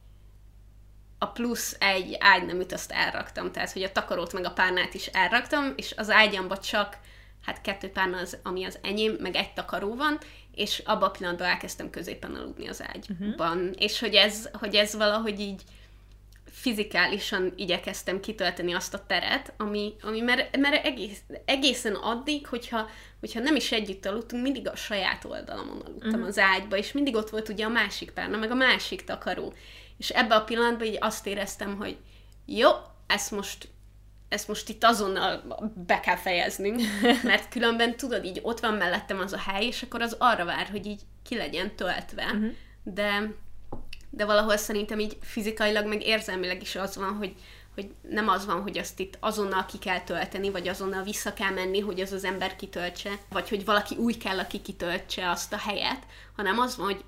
a plusz egy ágyneműt azt elraktam, tehát hogy a takarót meg a párnát is elraktam, és az ágyamba csak hát kettő párna az, ami az enyém, meg egy takaró van, és abban a pillanatban elkezdtem középen aludni az ágyban. Uh-huh. És hogy ez, hogy ez valahogy így fizikálisan igyekeztem kitölteni azt a teret, ami, ami mert, mert egész, egészen addig, hogyha, hogyha nem is együtt aludtunk, mindig a saját oldalamon aludtam uh-huh. az ágyba, és mindig ott volt ugye a másik párna, meg a másik takaró. És ebbe a pillanatban így azt éreztem, hogy jó, ezt most ezt most itt azonnal be kell fejeznünk, mert különben tudod, így ott van mellettem az a hely, és akkor az arra vár, hogy így ki legyen töltve. Uh-huh. De, de valahol szerintem így fizikailag, meg érzelmileg is az van, hogy, hogy nem az van, hogy azt itt azonnal ki kell tölteni, vagy azonnal vissza kell menni, hogy az az ember kitöltse, vagy hogy valaki új kell, aki kitöltse azt a helyet, hanem az van, hogy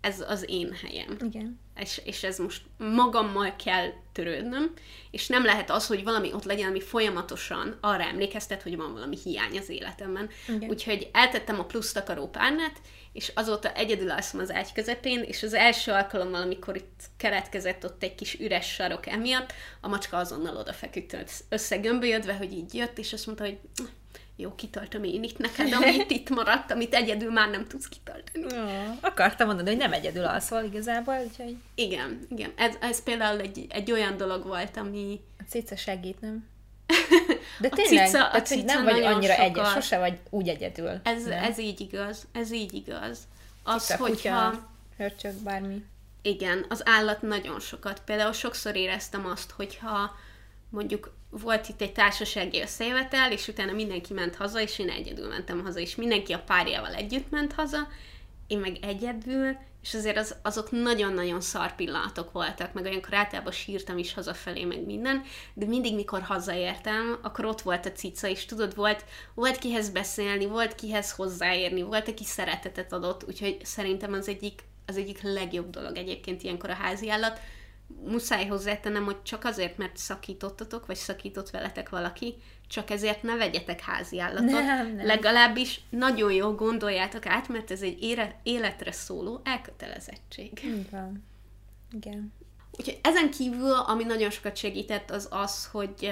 ez az én helyem Igen. És, és ez most magammal kell törődnöm, és nem lehet az, hogy valami ott legyen, ami folyamatosan arra emlékeztet, hogy van valami hiány az életemben. Igen. Úgyhogy eltettem a plusz takaró párnát, és azóta egyedül alszom az ágy közepén, és az első alkalommal, amikor itt keretkezett ott egy kis üres sarok emiatt, a macska azonnal odafeküdt összegömbölyödve, hogy így jött, és azt mondta, hogy jó, kitöltöm én itt neked, amit itt maradt, amit egyedül már nem tudsz kitölteni. Ja, akartam mondani, hogy nem egyedül alszol igazából, úgyhogy Igen, igen. Ez, ez például egy, egy olyan dolog volt, ami... a cica segít, nem? De A tényleg, cica- a tehát, hogy cica nem vagy annyira sokat- egyes, sose vagy úgy egyedül. Ez, nem? ez így igaz, ez így igaz. Az, Cica, hogyha... kutya, hörcsög, bármi. Igen, az állat nagyon sokat. Például sokszor éreztem azt, hogyha mondjuk volt itt egy társasági összejövetel, és utána mindenki ment haza, és én egyedül mentem haza, és mindenki a párjával együtt ment haza, én meg egyedül, és azért az, azok nagyon-nagyon szar pillanatok voltak, meg olyankor általában sírtam is hazafelé, meg minden, de mindig, mikor hazaértem, akkor ott volt a cica, és tudod, volt, volt kihez beszélni, volt kihez hozzáérni, volt, aki szeretetet adott, úgyhogy szerintem az egyik, az egyik legjobb dolog egyébként ilyenkor a házi állat. Muszáj hozzátennem, hogy csak azért, mert szakítottatok, vagy szakított veletek valaki, csak ezért ne vegyetek házi állatot. Nem, nem. Legalábbis nagyon jó gondoljátok át, mert ez egy ére, életre szóló elkötelezettség. Így van. Igen. Úgyhogy ezen kívül, ami nagyon sokat segített, az az, hogy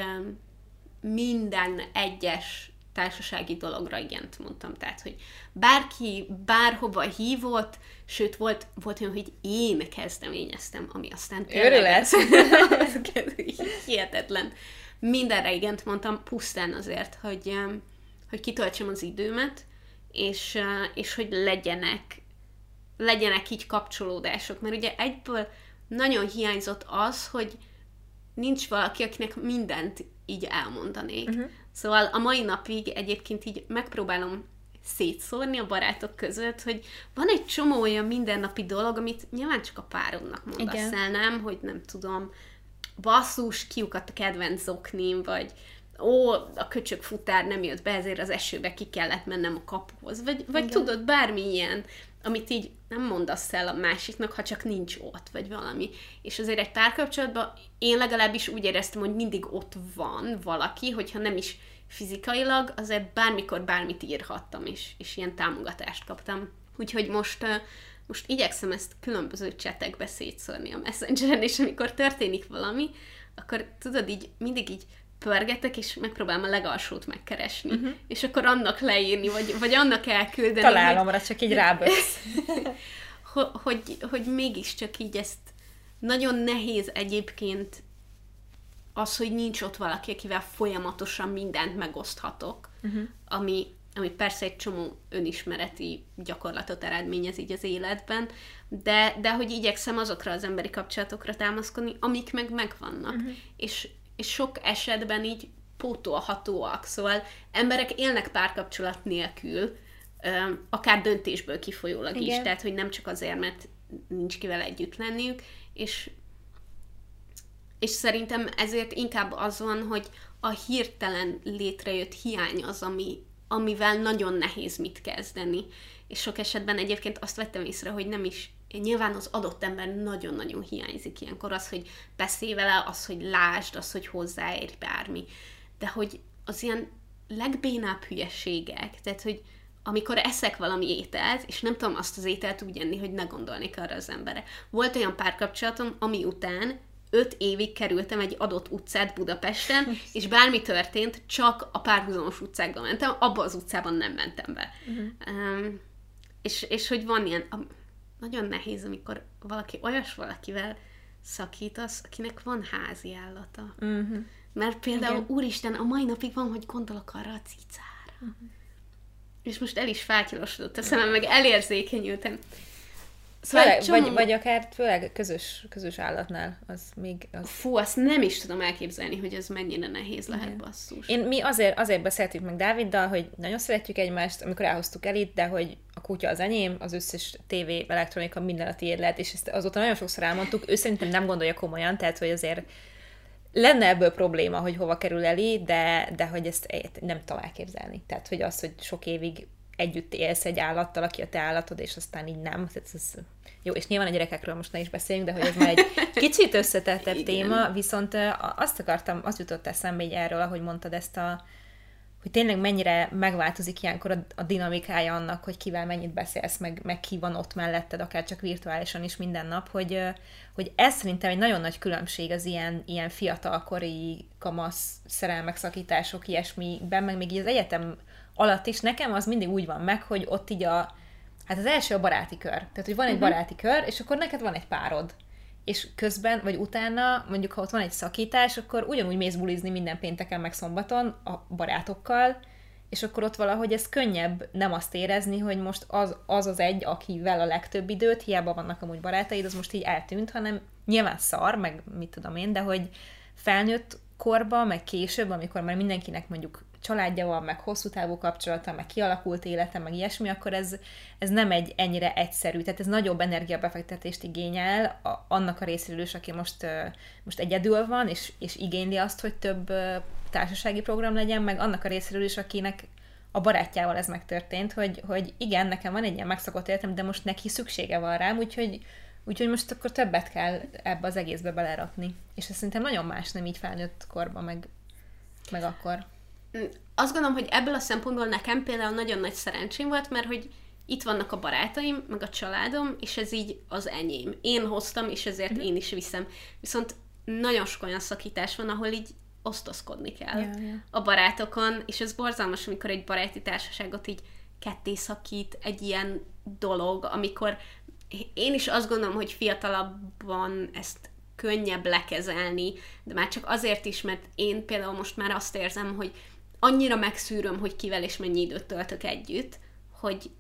minden egyes társasági dologra igent mondtam. Tehát, hogy bárki bárhova hívott, sőt, volt, volt olyan, hogy én kezdeményeztem, ami aztán Őrület. az hihetetlen. Mindenre igent mondtam, pusztán azért, hogy, hogy kitöltsem az időmet, és, eh, és hogy legyenek, legyenek így kapcsolódások. Mert ugye egyből nagyon hiányzott az, hogy nincs valaki, akinek mindent így elmondanék. Uh-huh. Szóval a mai napig egyébként így megpróbálom szétszórni a barátok között, hogy van egy csomó olyan mindennapi dolog, amit nyilván csak a párodnak mondasz Igen. el, nem? Hogy nem tudom, basszus, kiukadt a kedvenc zoknim, vagy ó, a köcsög futár nem jött be, ezért az esőbe ki kellett mennem a kapuhoz. Vagy, vagy tudod, bármi ilyen, amit így nem mondasz el a másiknak, ha csak nincs ott, vagy valami. És azért egy párkapcsolatban én legalábbis úgy éreztem, hogy mindig ott van valaki, hogyha nem is fizikailag, azért bármikor bármit írhattam, és, és ilyen támogatást kaptam. Úgyhogy most, most igyekszem ezt különböző csetekbe szétszórni a Messengeren, és amikor történik valami, akkor tudod, így mindig így pörgetek, és megpróbálom a legalsót megkeresni. Uh-huh. És akkor annak leírni, vagy, vagy annak elküldeni. hogy- Találomra csak így ráböksz. hogy, hogy, hogy mégiscsak így ezt nagyon nehéz egyébként az, hogy nincs ott valaki, akivel folyamatosan mindent megoszthatok, uh-huh. ami, ami persze egy csomó önismereti gyakorlatot eredményez így az életben, de, de hogy igyekszem azokra az emberi kapcsolatokra támaszkodni, amik meg megvannak. Uh-huh. És, és sok esetben így pótolhatóak, szóval emberek élnek párkapcsolat nélkül, akár döntésből kifolyólag is, Igen. tehát hogy nem csak azért, mert nincs kivel együtt lenniük, és és szerintem ezért inkább az van, hogy a hirtelen létrejött hiány az, ami, amivel nagyon nehéz mit kezdeni. És sok esetben egyébként azt vettem észre, hogy nem is, nyilván az adott ember nagyon-nagyon hiányzik ilyenkor, az, hogy beszélj vele, az, hogy lásd, az, hogy hozzáérj bármi. De hogy az ilyen legbénább hülyeségek, tehát, hogy amikor eszek valami ételt, és nem tudom azt az ételt úgy enni, hogy ne gondolnék arra az emberre. Volt olyan párkapcsolatom, ami után öt évig kerültem egy adott utcát Budapesten, és bármi történt, csak a párhuzamos utcákba mentem, abba az utcában nem mentem be. Uh-huh. Um, és, és hogy van ilyen, nagyon nehéz, amikor valaki olyas valakivel szakítasz, akinek van házi állata. Uh-huh. Mert például, Igen. úristen, a mai napig van, hogy gondolok arra a cicára. Uh-huh. És most el is fátyolosodott a szemem, meg elérzékenyültem. Szóval főleg, csomó- vagy, vagy akár főleg közös, közös állatnál, az még... Az... Fú, azt nem is tudom elképzelni, hogy ez mennyire nehéz lehet basszus. Én, mi azért, azért beszéltük meg Dáviddal, hogy nagyon szeretjük egymást, amikor elhoztuk el itt, de hogy a kutya az enyém, az összes tévé, elektronika, minden a tiéd lehet, és ezt azóta nagyon sokszor elmondtuk, ő szerintem nem gondolja komolyan, tehát hogy azért lenne ebből probléma, hogy hova kerül elé, de, de hogy ezt nem tudom elképzelni. Tehát, hogy az, hogy sok évig együtt élsz egy állattal, aki a te állatod, és aztán így nem. Tehát ez, jó, és nyilván a gyerekekről most ne is beszéljünk, de hogy ez már egy kicsit összetettebb téma, viszont azt akartam, az jutott eszembe így erről, ahogy mondtad ezt a hogy tényleg mennyire megváltozik ilyenkor a, a dinamikája annak, hogy kivel mennyit beszélsz, meg, meg ki van ott melletted, akár csak virtuálisan is minden nap, hogy, hogy ez szerintem egy nagyon nagy különbség az ilyen, ilyen fiatalkori kamasz szerelmek, szakítások, ilyesmiben, meg még így az egyetem alatt is nekem az mindig úgy van meg, hogy ott így a, hát az első a baráti kör. Tehát, hogy van egy Mhm. baráti kör, és akkor neked van egy párod. És közben, vagy utána, mondjuk ha ott van egy szakítás, akkor ugyanúgy mész bulizni minden pénteken, meg szombaton a barátokkal, és akkor ott valahogy ez könnyebb nem azt érezni, hogy most az az, az egy, akivel a legtöbb időt, hiába vannak amúgy barátaid, az most így eltűnt, hanem nyilván szar, meg mit tudom én, de hogy felnőtt korba, meg később, amikor már mindenkinek mondjuk családja van, meg hosszú távú kapcsolata, meg kialakult élete, meg ilyesmi, akkor ez, ez nem egy ennyire egyszerű. Tehát ez nagyobb energiabefektetést igényel a, annak a részéről is, aki most, most egyedül van, és, és igényli azt, hogy több társasági program legyen, meg annak a részéről is, akinek a barátjával ez megtörtént, hogy, hogy igen, nekem van egy ilyen megszokott életem, de most neki szüksége van rám, úgyhogy, úgyhogy most akkor többet kell ebbe az egészbe belerakni. És ez szerintem nagyon más, nem így felnőtt korban, meg, meg akkor. Azt gondolom, hogy ebből a szempontból nekem például nagyon nagy szerencsém volt, mert hogy itt vannak a barátaim, meg a családom, és ez így az enyém. Én hoztam, és ezért én is viszem. Viszont nagyon sok olyan szakítás van, ahol így osztozkodni kell Ja, ja. a barátokon, és ez borzalmas, amikor egy baráti társaságot így ketté szakít egy ilyen dolog, amikor én is azt gondolom, hogy fiatalabban ezt könnyebb lekezelni, de már csak azért is, mert én például most már azt érzem, hogy annyira megszűröm, hogy kivel és mennyi időt töltök együtt, hogy,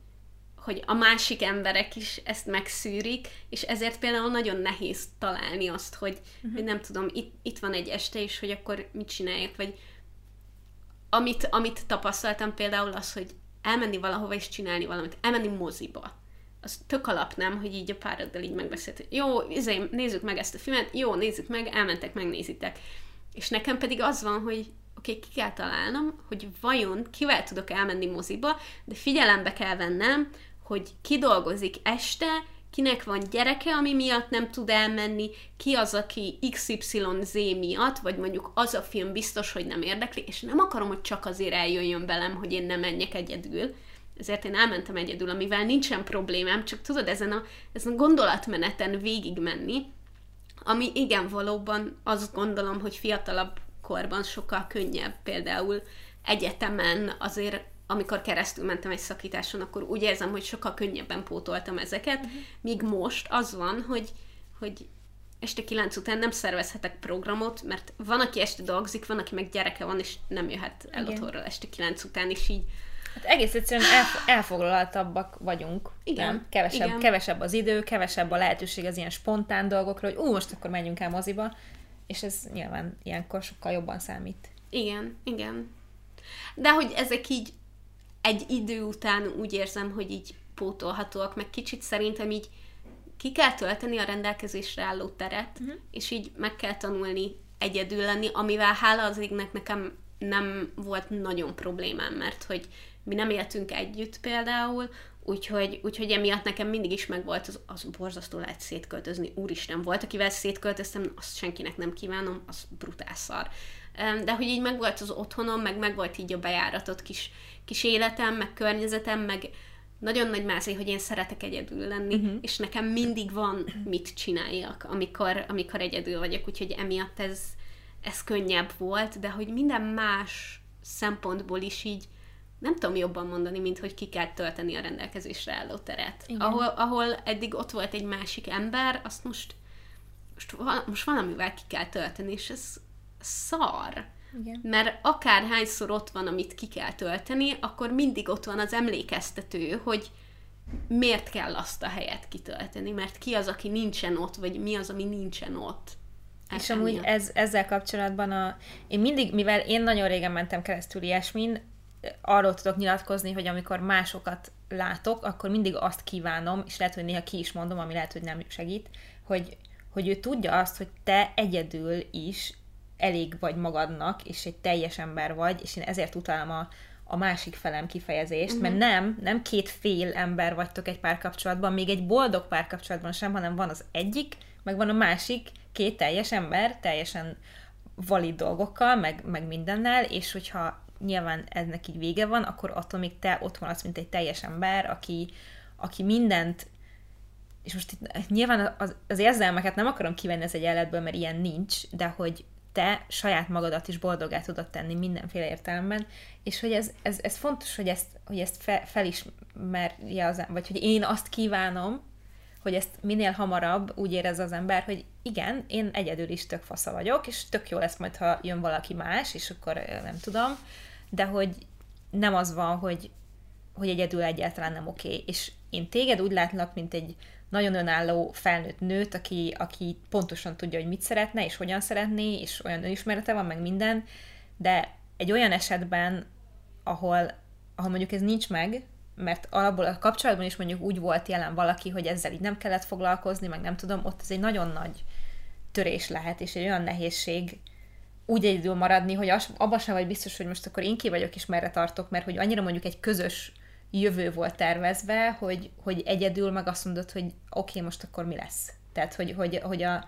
hogy a másik emberek is ezt megszűrik, és ezért például nagyon nehéz találni azt, hogy, uh-huh. hogy nem tudom, itt, itt van egy este, és hogy akkor mit csináljak, vagy amit, amit tapasztaltam például az, hogy elmenni valahova és csinálni valamit, elmenni moziba. Az tök alap nem, hogy így a pároddal így megbeszélt, hogy jó, izé, nézzük meg ezt a filmet, jó, nézzük meg, elmentek, megnézitek. És nekem pedig az van, hogy oké, okay, ki kell találnom, hogy vajon kivel tudok elmenni moziba, de figyelembe kell vennem, hogy ki dolgozik este, kinek van gyereke, ami miatt nem tud elmenni, ki az, aki XYZ miatt, vagy mondjuk az a film biztos, hogy nem érdekli, és nem akarom, hogy csak azért eljöjjön velem, hogy én nem menjek egyedül, ezért én elmentem egyedül, amivel nincsen problémám, csak tudod, ezen a, ezen a gondolatmeneten végig menni, ami igen, valóban azt gondolom, hogy fiatalabb korban sokkal könnyebb, például egyetemen azért amikor keresztül mentem egy szakításon, akkor úgy érzem, hogy sokkal könnyebben pótoltam ezeket, uh-huh. míg most az van, hogy, hogy este kilenc után nem szervezhetek programot, mert van, aki este dolgozik, van, aki meg gyereke van, és nem jöhet el Igen. otthonról este kilenc után, és így Hát egész egyszerűen elf- elfoglaltabbak vagyunk. Igen. Nem? Kevesebb, Igen. kevesebb az idő, kevesebb a lehetőség az ilyen spontán dolgokra, hogy ú, most akkor menjünk el moziba, és ez nyilván ilyenkor sokkal jobban számít. Igen, igen. De hogy ezek így egy idő után úgy érzem, hogy így pótolhatóak, meg kicsit szerintem így ki kell tölteni a rendelkezésre álló teret, uh-huh. és így meg kell tanulni egyedül lenni, amivel hála az égnek nekem nem volt nagyon problémám, mert hogy mi nem éltünk együtt például, úgyhogy, úgyhogy emiatt nekem mindig is megvolt az, az borzasztó lehet szétköltözni. Úristen, volt, akivel szétköltöztem, azt senkinek nem kívánom, az brutál szar. De hogy így megvolt az otthonom, meg megvolt így a bejáratott kis kis életem, meg környezetem, meg nagyon nagy mázé, hogy én szeretek egyedül lenni, uh-huh. és nekem mindig van mit csináljak, amikor, amikor egyedül vagyok, úgyhogy emiatt ez, ez könnyebb volt, de hogy minden más szempontból is így nem tudom jobban mondani, mint hogy ki kell tölteni a rendelkezésre álló teret. Ahol, ahol eddig ott volt egy másik ember, azt most, most, most valamivel ki kell tölteni, és ez szar. Igen. Mert akárhányszor ott van, amit ki kell tölteni, akkor mindig ott van az emlékeztető, hogy miért kell azt a helyet kitölteni, mert ki az, aki nincsen ott, vagy mi az, ami nincsen ott. És amúgy ez, ezzel kapcsolatban a, én mindig, mivel én nagyon régen mentem keresztül ilyesmin, arról tudok nyilatkozni, hogy amikor másokat látok, akkor mindig azt kívánom, és lehet, hogy néha ki is mondom, ami lehet, hogy nem segít, hogy, hogy ő tudja azt, hogy te egyedül is elég vagy magadnak, és egy teljes ember vagy, és én ezért utálom a, a másik felem kifejezést, uh-huh. mert mhm. nem, nem két fél ember vagytok egy párkapcsolatban, még egy boldog párkapcsolatban sem, hanem van az egyik, meg van a másik két teljes ember, teljesen valid dolgokkal, meg, meg mindennel, és hogyha nyilván ennek így vége van, akkor attól még te ott maradsz, mint egy teljes ember, aki, aki mindent és most itt nyilván az, az érzelmeket nem akarom kivenni ez egy életből, mert ilyen nincs, de hogy te saját magadat is boldogá tudod tenni mindenféle értelemben, és hogy ez, ez, ez fontos, hogy ezt, hogy ezt fe, felismerje az vagy hogy én azt kívánom, hogy ezt minél hamarabb úgy érez az ember, hogy igen, én egyedül is tök fasza vagyok, és tök jó lesz majd, ha jön valaki más, és akkor nem tudom, de hogy nem az van, hogy, hogy egyedül egyáltalán nem oké. És én téged úgy látlak, mint egy nagyon önálló felnőtt nőt, aki, aki pontosan tudja, hogy mit szeretne, és hogyan szeretné, és olyan önismerete van, meg minden, de egy olyan esetben, ahol, ahol mondjuk ez nincs meg, mert alapból a kapcsolatban is mondjuk úgy volt jelen valaki, hogy ezzel így nem kellett foglalkozni, meg nem tudom, ott ez egy nagyon nagy törés lehet, és egy olyan nehézség úgy egyedül maradni, hogy abban sem vagy biztos, hogy most akkor én ki vagyok, és merre tartok, mert hogy annyira mondjuk egy közös jövő volt tervezve, hogy, hogy egyedül meg azt mondod, hogy oké, okay, most akkor mi lesz. Tehát, hogy, hogy, hogy a,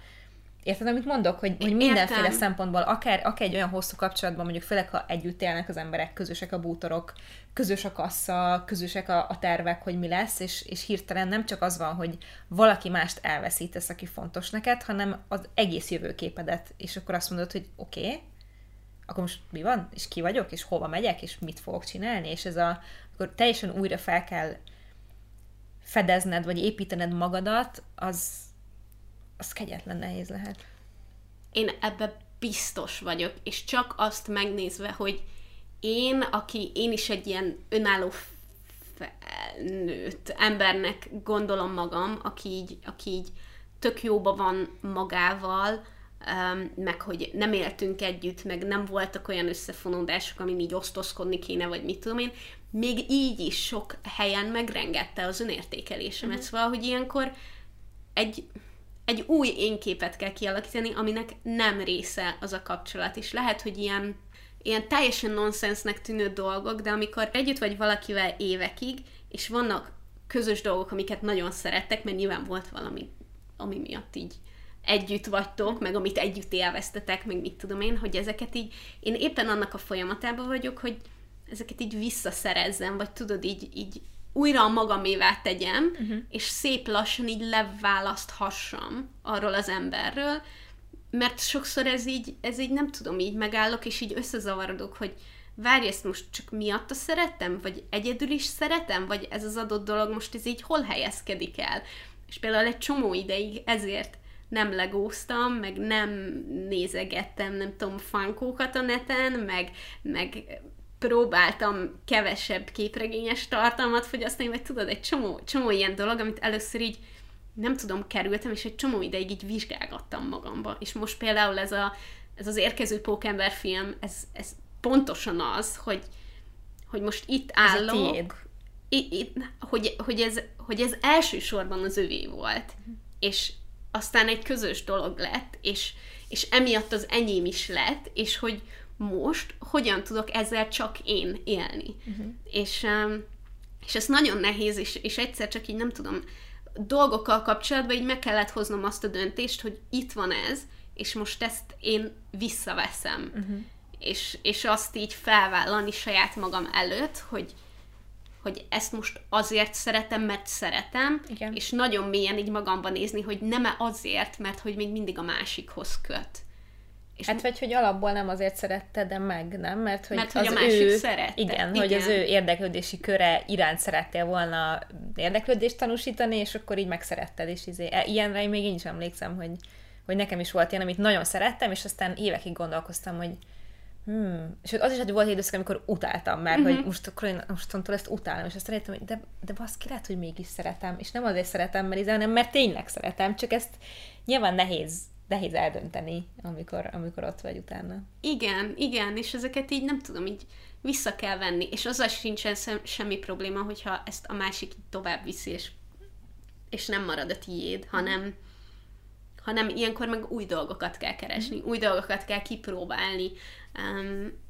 Érted, amit mondok? Hogy, hogy mindenféle Értem. szempontból, akár, akár egy olyan hosszú kapcsolatban, mondjuk főleg, ha együtt élnek az emberek, közösek a bútorok, közös a kassa, közösek a, a tervek, hogy mi lesz, és, és hirtelen nem csak az van, hogy valaki mást elveszítesz, aki fontos neked, hanem az egész jövőképedet, és akkor azt mondod, hogy oké, okay, akkor most mi van, és ki vagyok, és hova megyek, és mit fogok csinálni, és ez a, akkor teljesen újra fel kell fedezned, vagy építened magadat, az, az kegyetlen nehéz lehet. Én ebbe biztos vagyok, és csak azt megnézve, hogy én, aki én is egy ilyen önálló felnőtt embernek gondolom magam, aki így, aki így tök jóba van magával, meg hogy nem éltünk együtt, meg nem voltak olyan összefonódások, amin így osztozkodni kéne, vagy mit tudom én, még így is sok helyen megrengette az önértékelésemet. Uh-huh. Szóval, hogy ilyenkor egy, egy új énképet kell kialakítani, aminek nem része az a kapcsolat. És lehet, hogy ilyen, ilyen teljesen nonsensnek tűnő dolgok, de amikor együtt vagy valakivel évekig, és vannak közös dolgok, amiket nagyon szerettek, mert nyilván volt valami, ami miatt így együtt vagytok, meg amit együtt élveztetek, meg mit tudom én, hogy ezeket így, én éppen annak a folyamatában vagyok, hogy ezeket így visszaszerezzem, vagy tudod, így, így újra a magamévá tegyem, uh-huh. és szép lassan így leválaszthassam arról az emberről, mert sokszor ez így, ez így nem tudom, így megállok, és így összezavarodok, hogy várj, ezt most csak miatta szeretem, vagy egyedül is szeretem, vagy ez az adott dolog most ez így hol helyezkedik el. És például egy csomó ideig ezért nem legóztam, meg nem nézegettem, nem tudom, fankókat a neten, meg, meg próbáltam kevesebb képregényes tartalmat fogyasztani, vagy tudod, egy csomó, csomó ilyen dolog, amit először így nem tudom, kerültem, és egy csomó ideig így vizsgálgattam magamba. És most például ez, a, ez az érkező Pókember film, ez, ez pontosan az, hogy, hogy most itt állok, ez itt, itt, hogy, hogy, ez, hogy ez elsősorban az övé volt, és aztán egy közös dolog lett, és, és emiatt az enyém is lett, és hogy most hogyan tudok ezzel csak én élni. Uh-huh. És, és ez nagyon nehéz, és, és egyszer csak így nem tudom, dolgokkal kapcsolatban így meg kellett hoznom azt a döntést, hogy itt van ez, és most ezt én visszaveszem. Uh-huh. És, és azt így felvállalni saját magam előtt, hogy, hogy ezt most azért szeretem, mert szeretem, Igen. és nagyon mélyen így magamban nézni, hogy nem -e azért, mert hogy még mindig a másikhoz köt. És hát vagy, hogy alapból nem azért szerette, de meg, nem? Mert hogy, Mert, hogy az a másik ő, szerette. Igen, igen, hogy az ő érdeklődési köre iránt szerettél volna érdeklődést tanúsítani, és akkor így megszeretted, és izé. E, ilyenre még én is emlékszem, hogy, hogy nekem is volt ilyen, amit nagyon szerettem, és aztán évekig gondolkoztam, hogy Hmm. És az is hogy volt egy időszak, amikor utáltam már, uh-huh. hogy mhm. most akkor én mostantól ezt utálom, és azt rájöttem, hogy de, de baszki, lehet, hogy mégis szeretem, és nem azért szeretem, mert, izé, hanem mert tényleg szeretem, csak ezt nyilván nehéz nehéz eldönteni, amikor, amikor ott vagy utána. Igen, igen, és ezeket így nem tudom, így vissza kell venni, és azzal sincsen semmi probléma, hogyha ezt a másik tovább viszi, és, és nem marad a tiéd, hanem, hanem ilyenkor meg új dolgokat kell keresni, új dolgokat kell kipróbálni, um,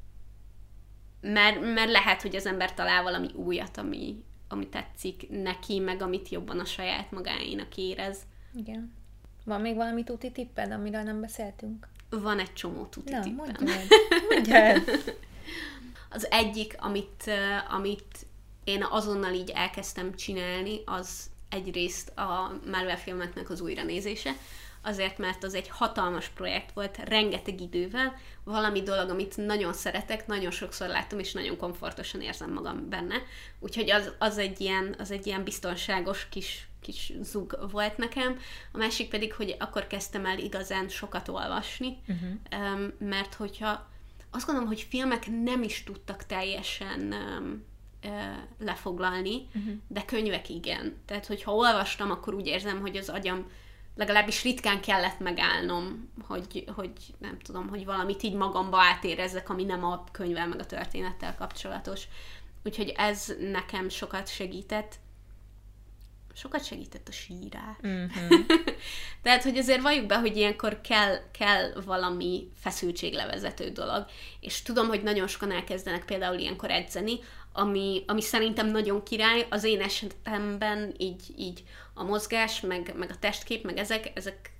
mert, mert lehet, hogy az ember talál valami újat, ami, ami tetszik neki, meg amit jobban a saját magáénak érez. Igen. Van még valami tuti tipped, amiről nem beszéltünk? Van egy csomó tuti Na, tippem. mondjad. mondjad. az egyik, amit, uh, amit én azonnal így elkezdtem csinálni, az egyrészt a Marvel filmeknek az újranézése, azért, mert az egy hatalmas projekt volt, rengeteg idővel, valami dolog, amit nagyon szeretek, nagyon sokszor látom, és nagyon komfortosan érzem magam benne. Úgyhogy az, az, egy, ilyen, az egy ilyen biztonságos kis kis zug volt nekem. A másik pedig, hogy akkor kezdtem el igazán sokat olvasni, uh-huh. mert hogyha azt gondolom, hogy filmek nem is tudtak teljesen lefoglalni, uh-huh. de könyvek igen. Tehát, hogyha olvastam, akkor úgy érzem, hogy az agyam legalábbis ritkán kellett megállnom, hogy, hogy nem tudom, hogy valamit így magamba átérezzek, ami nem a könyvvel meg a történettel kapcsolatos. Úgyhogy ez nekem sokat segített sokat segített a sírás. Mm-hmm. Tehát, hogy azért valljuk be, hogy ilyenkor kell, kell valami feszültséglevezető dolog. És tudom, hogy nagyon sokan elkezdenek például ilyenkor edzeni, ami, ami szerintem nagyon király, az én esetemben így, így a mozgás, meg, meg a testkép, meg ezek, ezek,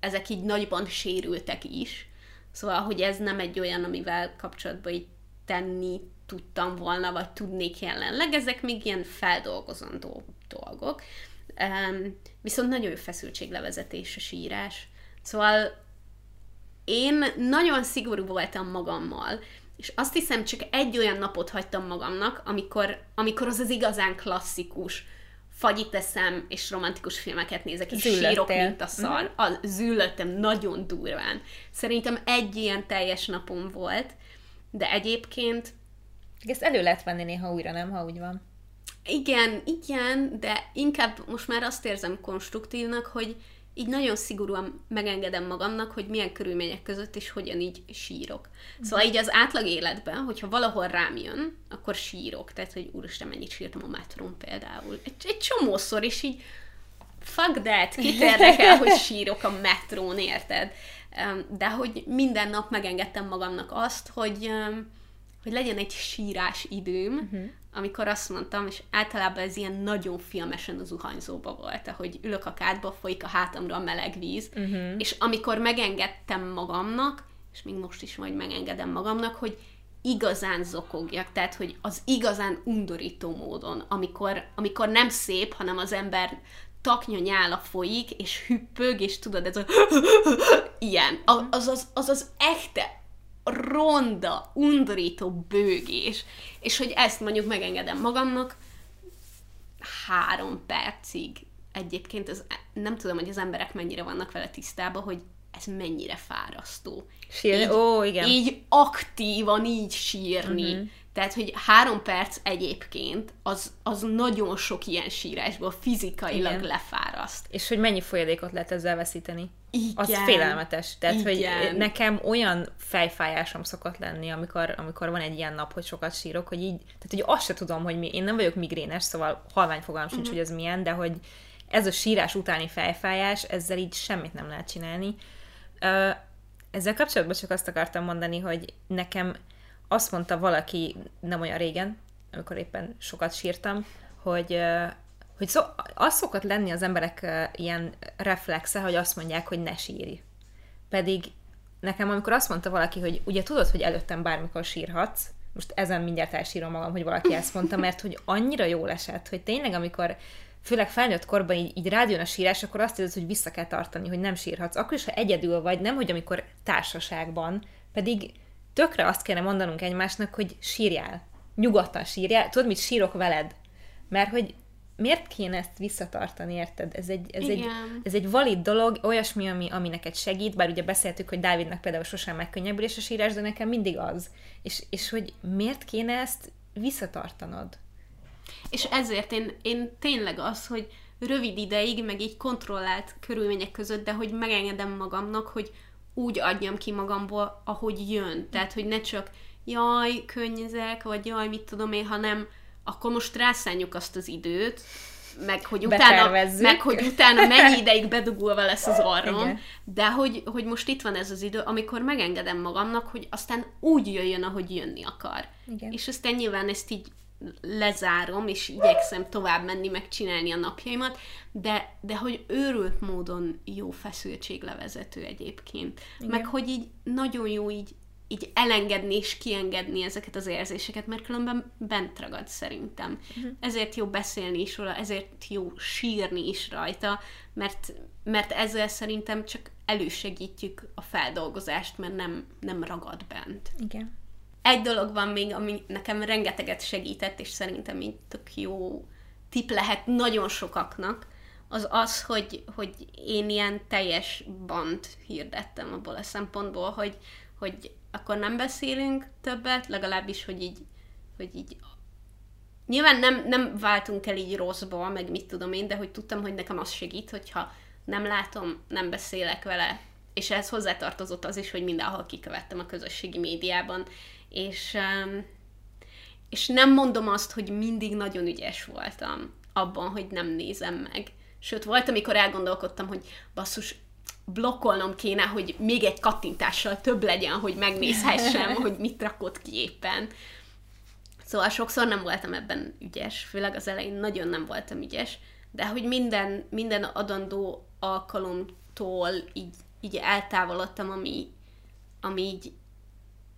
ezek így nagyban sérültek is. Szóval, hogy ez nem egy olyan, amivel kapcsolatban így tenni tudtam volna, vagy tudnék jelenleg, ezek még ilyen feldolgozandó dolgok. Um, viszont nagyon jó feszültséglevezetés a sírás. Szóval én nagyon szigorú voltam magammal, és azt hiszem, csak egy olyan napot hagytam magamnak, amikor, amikor az az igazán klasszikus, fagyit eszem, és romantikus filmeket nézek, és Züllöttél. sírok, mint a szar. Mm. A, züllöttem nagyon durván. Szerintem egy ilyen teljes napom volt, de egyébként... Ezt elő lehet venni néha újra, nem, ha úgy van. Igen, igen, de inkább most már azt érzem konstruktívnak, hogy így nagyon szigorúan megengedem magamnak, hogy milyen körülmények között és hogyan így sírok. Szóval így az átlag életben, hogyha valahol rám jön, akkor sírok. Tehát, hogy úristen, mennyit sírtam a metrón például. Egy, egy csomószor, és így fuck that, kit érdekel, hogy sírok a metrón, érted? De hogy minden nap megengedtem magamnak azt, hogy, hogy legyen egy sírás időm, uh-huh. Amikor azt mondtam, és általában ez ilyen nagyon filmesen az zuhanyzóba volt, hogy ülök a kádba, folyik a hátamra a meleg víz, uh-huh. és amikor megengedtem magamnak, és még most is majd megengedem magamnak, hogy igazán zokogjak, tehát, hogy az igazán undorító módon, amikor, amikor nem szép, hanem az ember taknya nyála folyik, és hüppög, és tudod, ez a ilyen. Az az, az, az echte ronda, undorító bőgés. És hogy ezt mondjuk megengedem magamnak három percig. Egyébként ez, nem tudom, hogy az emberek mennyire vannak vele tisztában, hogy ez mennyire fárasztó. Sír, ó, igen. Így aktívan így sírni. Uh-huh. Tehát, hogy három perc egyébként, az, az nagyon sok ilyen sírásból fizikailag Igen. lefáraszt. És hogy mennyi folyadékot lehet ezzel veszíteni. Igen. Az félelmetes. Tehát, Igen. hogy nekem olyan fejfájásom szokott lenni, amikor, amikor van egy ilyen nap, hogy sokat sírok, hogy így, tehát hogy azt se tudom, hogy mi, én nem vagyok migrénes, szóval halvány fogalm sincs, uh-huh. hogy ez milyen, de hogy ez a sírás utáni fejfájás, ezzel így semmit nem lehet csinálni. Ezzel kapcsolatban csak azt akartam mondani, hogy nekem azt mondta valaki nem olyan régen, amikor éppen sokat sírtam, hogy, hogy szó, az szokott lenni az emberek ilyen reflexe, hogy azt mondják, hogy ne sírj. Pedig nekem, amikor azt mondta valaki, hogy ugye tudod, hogy előttem bármikor sírhatsz, most ezen mindjárt elsírom magam, hogy valaki ezt mondta, mert hogy annyira jól esett, hogy tényleg, amikor főleg felnőtt korban így, így rádión a sírás, akkor azt érzed, hogy vissza kell tartani, hogy nem sírhatsz. Akkor is, ha egyedül vagy, nem, hogy amikor társaságban, pedig tökre azt kéne mondanunk egymásnak, hogy sírjál. Nyugodtan sírjál. Tudod, mit sírok veled? Mert hogy miért kéne ezt visszatartani, érted? Ez egy, ez egy, ez egy valid dolog, olyasmi, ami, ami neked segít, bár ugye beszéltük, hogy Dávidnak például sosem megkönnyebbülés a sírás, de nekem mindig az. És, és hogy miért kéne ezt visszatartanod? És ezért én, én tényleg az, hogy rövid ideig, meg így kontrollált körülmények között, de hogy megengedem magamnak, hogy úgy adjam ki magamból, ahogy jön. Tehát, hogy ne csak jaj, könnyezek, vagy jaj, mit tudom én, hanem akkor most rászánjuk azt az időt, meg hogy utána, meg hogy utána mennyi ideig bedugulva lesz az orrom, Igen. de hogy, hogy most itt van ez az idő, amikor megengedem magamnak, hogy aztán úgy jöjjön, ahogy jönni akar. Igen. És aztán nyilván ezt így lezárom, és igyekszem tovább menni, megcsinálni a napjaimat, de, de hogy őrült módon jó feszültséglevezető egyébként. Igen. Meg hogy így nagyon jó így, így elengedni és kiengedni ezeket az érzéseket, mert különben bent ragad szerintem. Uh-huh. Ezért jó beszélni is róla, ezért jó sírni is rajta, mert, mert ezzel szerintem csak elősegítjük a feldolgozást, mert nem, nem ragad bent. Igen. Egy dolog van még, ami nekem rengeteget segített, és szerintem így tök jó tip lehet nagyon sokaknak, az az, hogy, hogy én ilyen teljes bant hirdettem abból a szempontból, hogy, hogy akkor nem beszélünk többet, legalábbis, hogy így, hogy így Nyilván nem, nem váltunk el így rosszból, meg mit tudom én, de hogy tudtam, hogy nekem az segít, hogyha nem látom, nem beszélek vele, és ehhez hozzátartozott az is, hogy mindenhol kikövettem a közösségi médiában, és, és nem mondom azt, hogy mindig nagyon ügyes voltam abban, hogy nem nézem meg. Sőt, volt, amikor elgondolkodtam, hogy basszus, blokkolnom kéne, hogy még egy kattintással több legyen, hogy megnézhessem, hogy mit rakott ki éppen. Szóval sokszor nem voltam ebben ügyes, főleg az elején nagyon nem voltam ügyes, de hogy minden, minden adandó alkalomtól így, így eltávolodtam, ami, ami így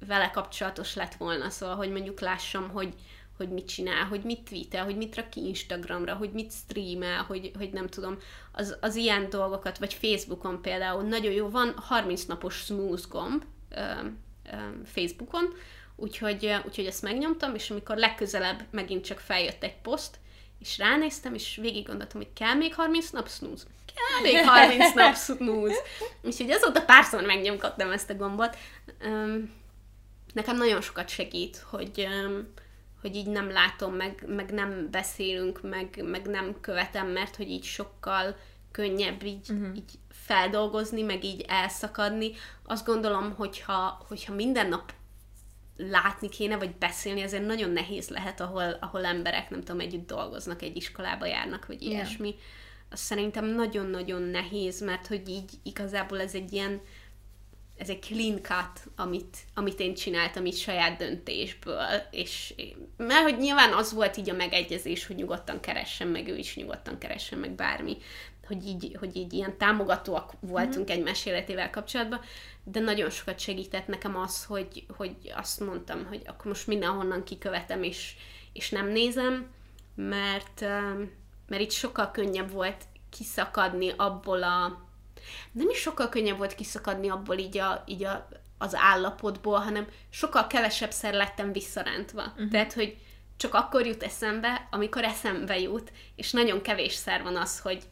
vele kapcsolatos lett volna, szóval, hogy mondjuk lássam, hogy, hogy mit csinál, hogy mit tweetel, hogy mit rak ki Instagramra, hogy mit streamel, hogy, hogy nem tudom, az, az ilyen dolgokat, vagy Facebookon például nagyon jó, van 30 napos smooth gomb ö, ö, Facebookon, úgyhogy, úgyhogy ezt megnyomtam, és amikor legközelebb megint csak feljött egy poszt, és ránéztem, és végig gondoltam, hogy kell még 30 nap snooze? Kell még 30 nap snooze. Úgyhogy azóta párszor megnyomkodtam ezt a gombot. Um, nekem nagyon sokat segít, hogy, hogy így nem látom, meg, meg nem beszélünk, meg, meg nem követem, mert hogy így sokkal könnyebb így, uh-huh. így feldolgozni, meg így elszakadni. Azt gondolom, hogyha, hogyha minden nap látni kéne, vagy beszélni, azért nagyon nehéz lehet, ahol, ahol emberek, nem tudom, együtt dolgoznak, egy iskolába járnak, vagy yeah. ilyesmi. Az szerintem nagyon-nagyon nehéz, mert hogy így igazából ez egy ilyen ez egy clean cut, amit, amit én csináltam így saját döntésből, és mert hogy nyilván az volt így a megegyezés, hogy nyugodtan keressen meg, ő is nyugodtan keressen meg bármi, hogy így, hogy így ilyen támogatóak voltunk mm-hmm. egymás életével kapcsolatban, de nagyon sokat segített nekem az, hogy, hogy azt mondtam, hogy akkor most mindenhonnan kikövetem, és, és nem nézem, mert, mert itt sokkal könnyebb volt kiszakadni abból a nem is sokkal könnyebb volt kiszakadni abból így, a, így a, az állapotból, hanem sokkal kevesebbszer lettem visszarántva. Uh-huh. Tehát, hogy csak akkor jut eszembe, amikor eszembe jut, és nagyon kevésszer van az, hogy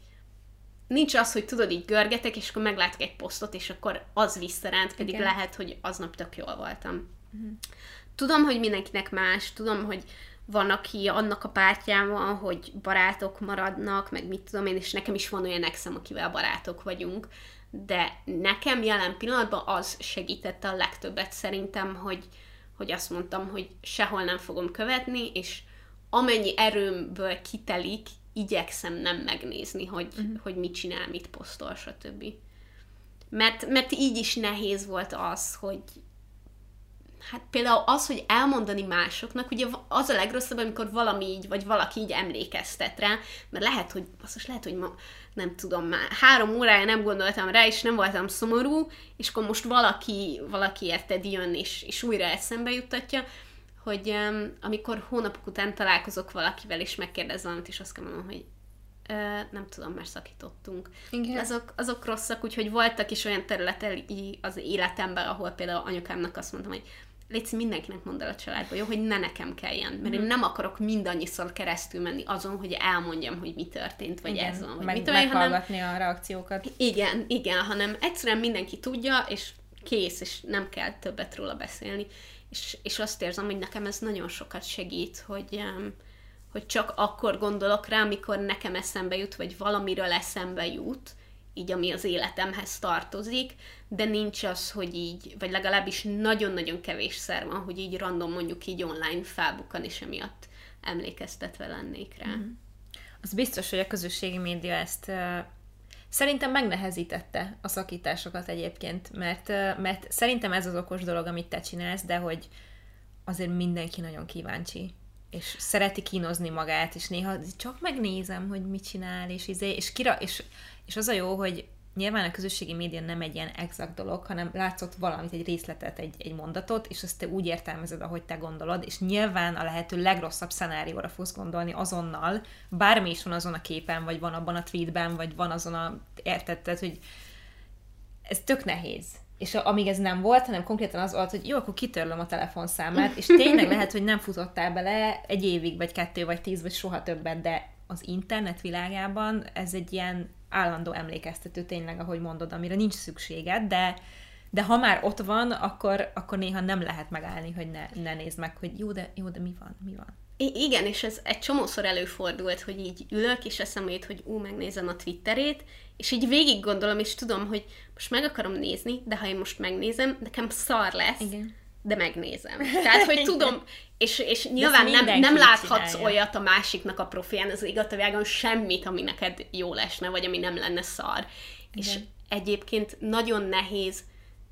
nincs az, hogy tudod, így görgetek, és akkor meglátok egy posztot, és akkor az visszaránt, pedig Igen. lehet, hogy aznap tök jól voltam. Uh-huh. Tudom, hogy mindenkinek más, tudom, hogy van, aki annak a pártján hogy barátok maradnak, meg mit tudom én, és nekem is van olyan exem, akivel barátok vagyunk, de nekem jelen pillanatban az segítette a legtöbbet szerintem, hogy, hogy azt mondtam, hogy sehol nem fogom követni, és amennyi erőmből kitelik, igyekszem nem megnézni, hogy, uh-huh. hogy mit csinál, mit posztol, stb. Mert, mert így is nehéz volt az, hogy, Hát például az, hogy elmondani másoknak, ugye az a legrosszabb, amikor valami így, vagy valaki így emlékeztet rá, mert lehet, hogy, most lehet, hogy ma, nem tudom, már három órája nem gondoltam rá, és nem voltam szomorú, és akkor most valaki, valaki érted jön, és, és újra eszembe juttatja, hogy um, amikor hónapok után találkozok valakivel, és megkérdez valamit, és azt kell mondanom, hogy ö, nem tudom, mert szakítottunk. Igen. Azok, azok rosszak, úgyhogy voltak is olyan területek az életemben, ahol például anyukámnak azt mondtam, hogy Léci, mindenkinek mondd el a családba, jó, hogy ne nekem kelljen, mert mm. én mhm. nem akarok mindannyiszor keresztül menni azon, hogy elmondjam, hogy mi történt, vagy igen, ez van, vagy meg, mit olyan, hanem... a reakciókat. Igen, igen, hanem egyszerűen mindenki tudja, és kész, és nem kell többet róla beszélni. És, és azt érzem, hogy nekem ez nagyon sokat segít, hogy, hogy csak akkor gondolok rá, amikor nekem eszembe jut, vagy valamiről eszembe jut, így ami az életemhez tartozik, de nincs az, hogy így, vagy legalábbis nagyon-nagyon kevés szer van, hogy így random mondjuk így online felbukkan, és emiatt emlékeztetve lennék rá. Mm. Az biztos, hogy a közösségi média ezt szerintem megnehezítette a szakításokat egyébként, mert, mert szerintem ez az okos dolog, amit te csinálsz, de hogy azért mindenki nagyon kíváncsi és szereti kínozni magát, és néha csak megnézem, hogy mit csinál, és, izé, és, kira, és és az a jó, hogy nyilván a közösségi média nem egy ilyen exakt dolog, hanem látszott valamit, egy részletet, egy, egy mondatot, és azt te úgy értelmezed, ahogy te gondolod, és nyilván a lehető legrosszabb szenárióra fogsz gondolni azonnal, bármi is van azon a képen, vagy van abban a tweetben, vagy van azon a... Értetted, hogy ez tök nehéz. És amíg ez nem volt, hanem konkrétan az volt, hogy jó, akkor kitörlöm a telefonszámát, és tényleg lehet, hogy nem futottál bele egy évig, vagy kettő, vagy tíz, vagy soha többet, de az internet világában ez egy ilyen állandó emlékeztető tényleg, ahogy mondod, amire nincs szükséged, de, de ha már ott van, akkor, akkor néha nem lehet megállni, hogy ne, ne nézd meg, hogy jó, de, jó, de mi van, mi van. I- igen, és ez egy csomószor előfordult, hogy így ülök, és eszembe jut, hogy ú, megnézem a Twitterét, és így végig gondolom, és tudom, hogy most meg akarom nézni, de ha én most megnézem, nekem szar lesz. Igen de megnézem. Tehát, hogy tudom, és, és nyilván nem, nem láthatsz csinálja. olyat a másiknak a profián az igatávágon semmit, ami neked jó lesne, vagy ami nem lenne szar. Igen. És egyébként nagyon nehéz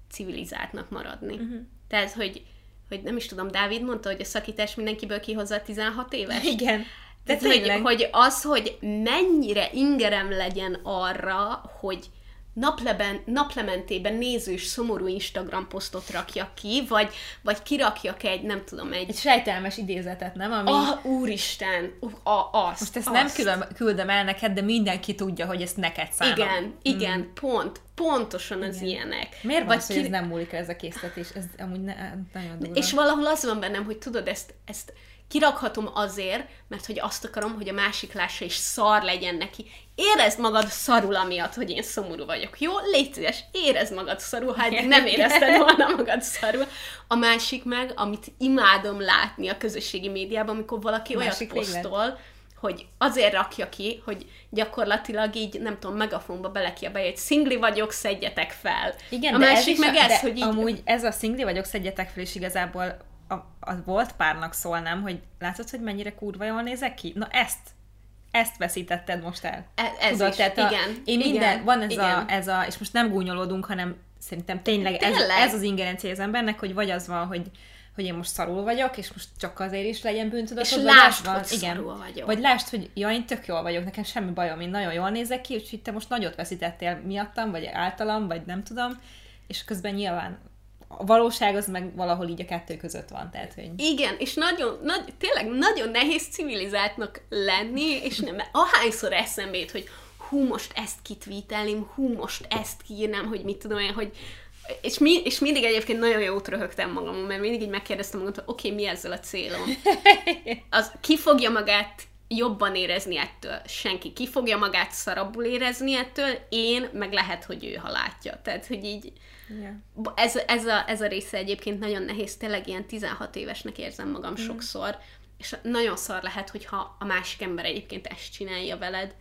civilizáltnak maradni. Uh-huh. Tehát, hogy, hogy nem is tudom, Dávid mondta, hogy a szakítás mindenkiből kihozza 16 éves. Igen. Tehát, hogy, hogy az, hogy mennyire ingerem legyen arra, hogy napleben, naplementében nézős, szomorú Instagram posztot rakjak ki, vagy, vagy kirakjak egy, nem tudom, egy... Egy sejtelmes idézetet, nem? Ami... Ah, úristen, a, azt, Most ezt azt. nem küldöm, küldöm el neked, de mindenki tudja, hogy ezt neked szánom. Igen, igen, mm. pont, pontosan az igen. ilyenek. Miért van, ki... hogy ez nem múlik ez a készítés? Ez amúgy ne, nagyon durva. És valahol az van bennem, hogy tudod, ezt, ezt kirakhatom azért, mert hogy azt akarom, hogy a másik lássa és szar legyen neki. Érezd magad szarul amiatt, hogy én szomorú vagyok. Jó? Légy szíves, érezd magad szarul, ha eddig nem érezted volna magad szarul. A másik meg, amit imádom látni a közösségi médiában, amikor valaki olyat posztol, hogy azért rakja ki, hogy gyakorlatilag így, nem tudom, megafonba belekiabálja, hogy szingli vagyok, szedjetek fel. Igen, a de másik ez meg a, ez, hogy így... amúgy ez a szingli vagyok, szedjetek fel, és igazából a, a volt párnak szólnám, hogy látod, hogy mennyire kurva jól nézek ki? Na ezt, ezt veszítetted most el. E- ez is, tehát a, igen, Én minden, igen, van ez igen. a, ez a, és most nem gúnyolódunk, hanem szerintem tényleg, ez, Tényleg? ez az ingerencia az embernek, hogy vagy az van, hogy hogy én most szarul vagyok, és most csak azért is legyen bűntudatod, És lásd, az hogy szarul vagyok. Vagy lásd, hogy ja, én tök jól vagyok, nekem semmi bajom, én nagyon jól nézek ki, úgyhogy te most nagyot veszítettél miattam, vagy általam, vagy nem tudom, és közben nyilván a valóság az meg valahol így a kettő között van, tehát, hogy... Igen, és nagyon, nagy, tényleg nagyon nehéz civilizáltnak lenni, és nem, ahányszor eszembe jut, hogy hú, most ezt kitvítelném, hú, most ezt kiírnám, hogy mit tudom én, hogy és, mi, és mindig egyébként nagyon jót röhögtem magamon, mert mindig így megkérdeztem magam, hogy oké, okay, mi ezzel a célom? Az ki fogja magát jobban érezni ettől? Senki. Ki fogja magát szarabbul érezni ettől? Én, meg lehet, hogy ő, ha látja. Tehát, hogy így Yeah. ez, ez, a, ez a része egyébként nagyon nehéz, tényleg ilyen 16 évesnek érzem magam mm. sokszor, és nagyon szar lehet, hogyha a másik ember egyébként ezt csinálja veled,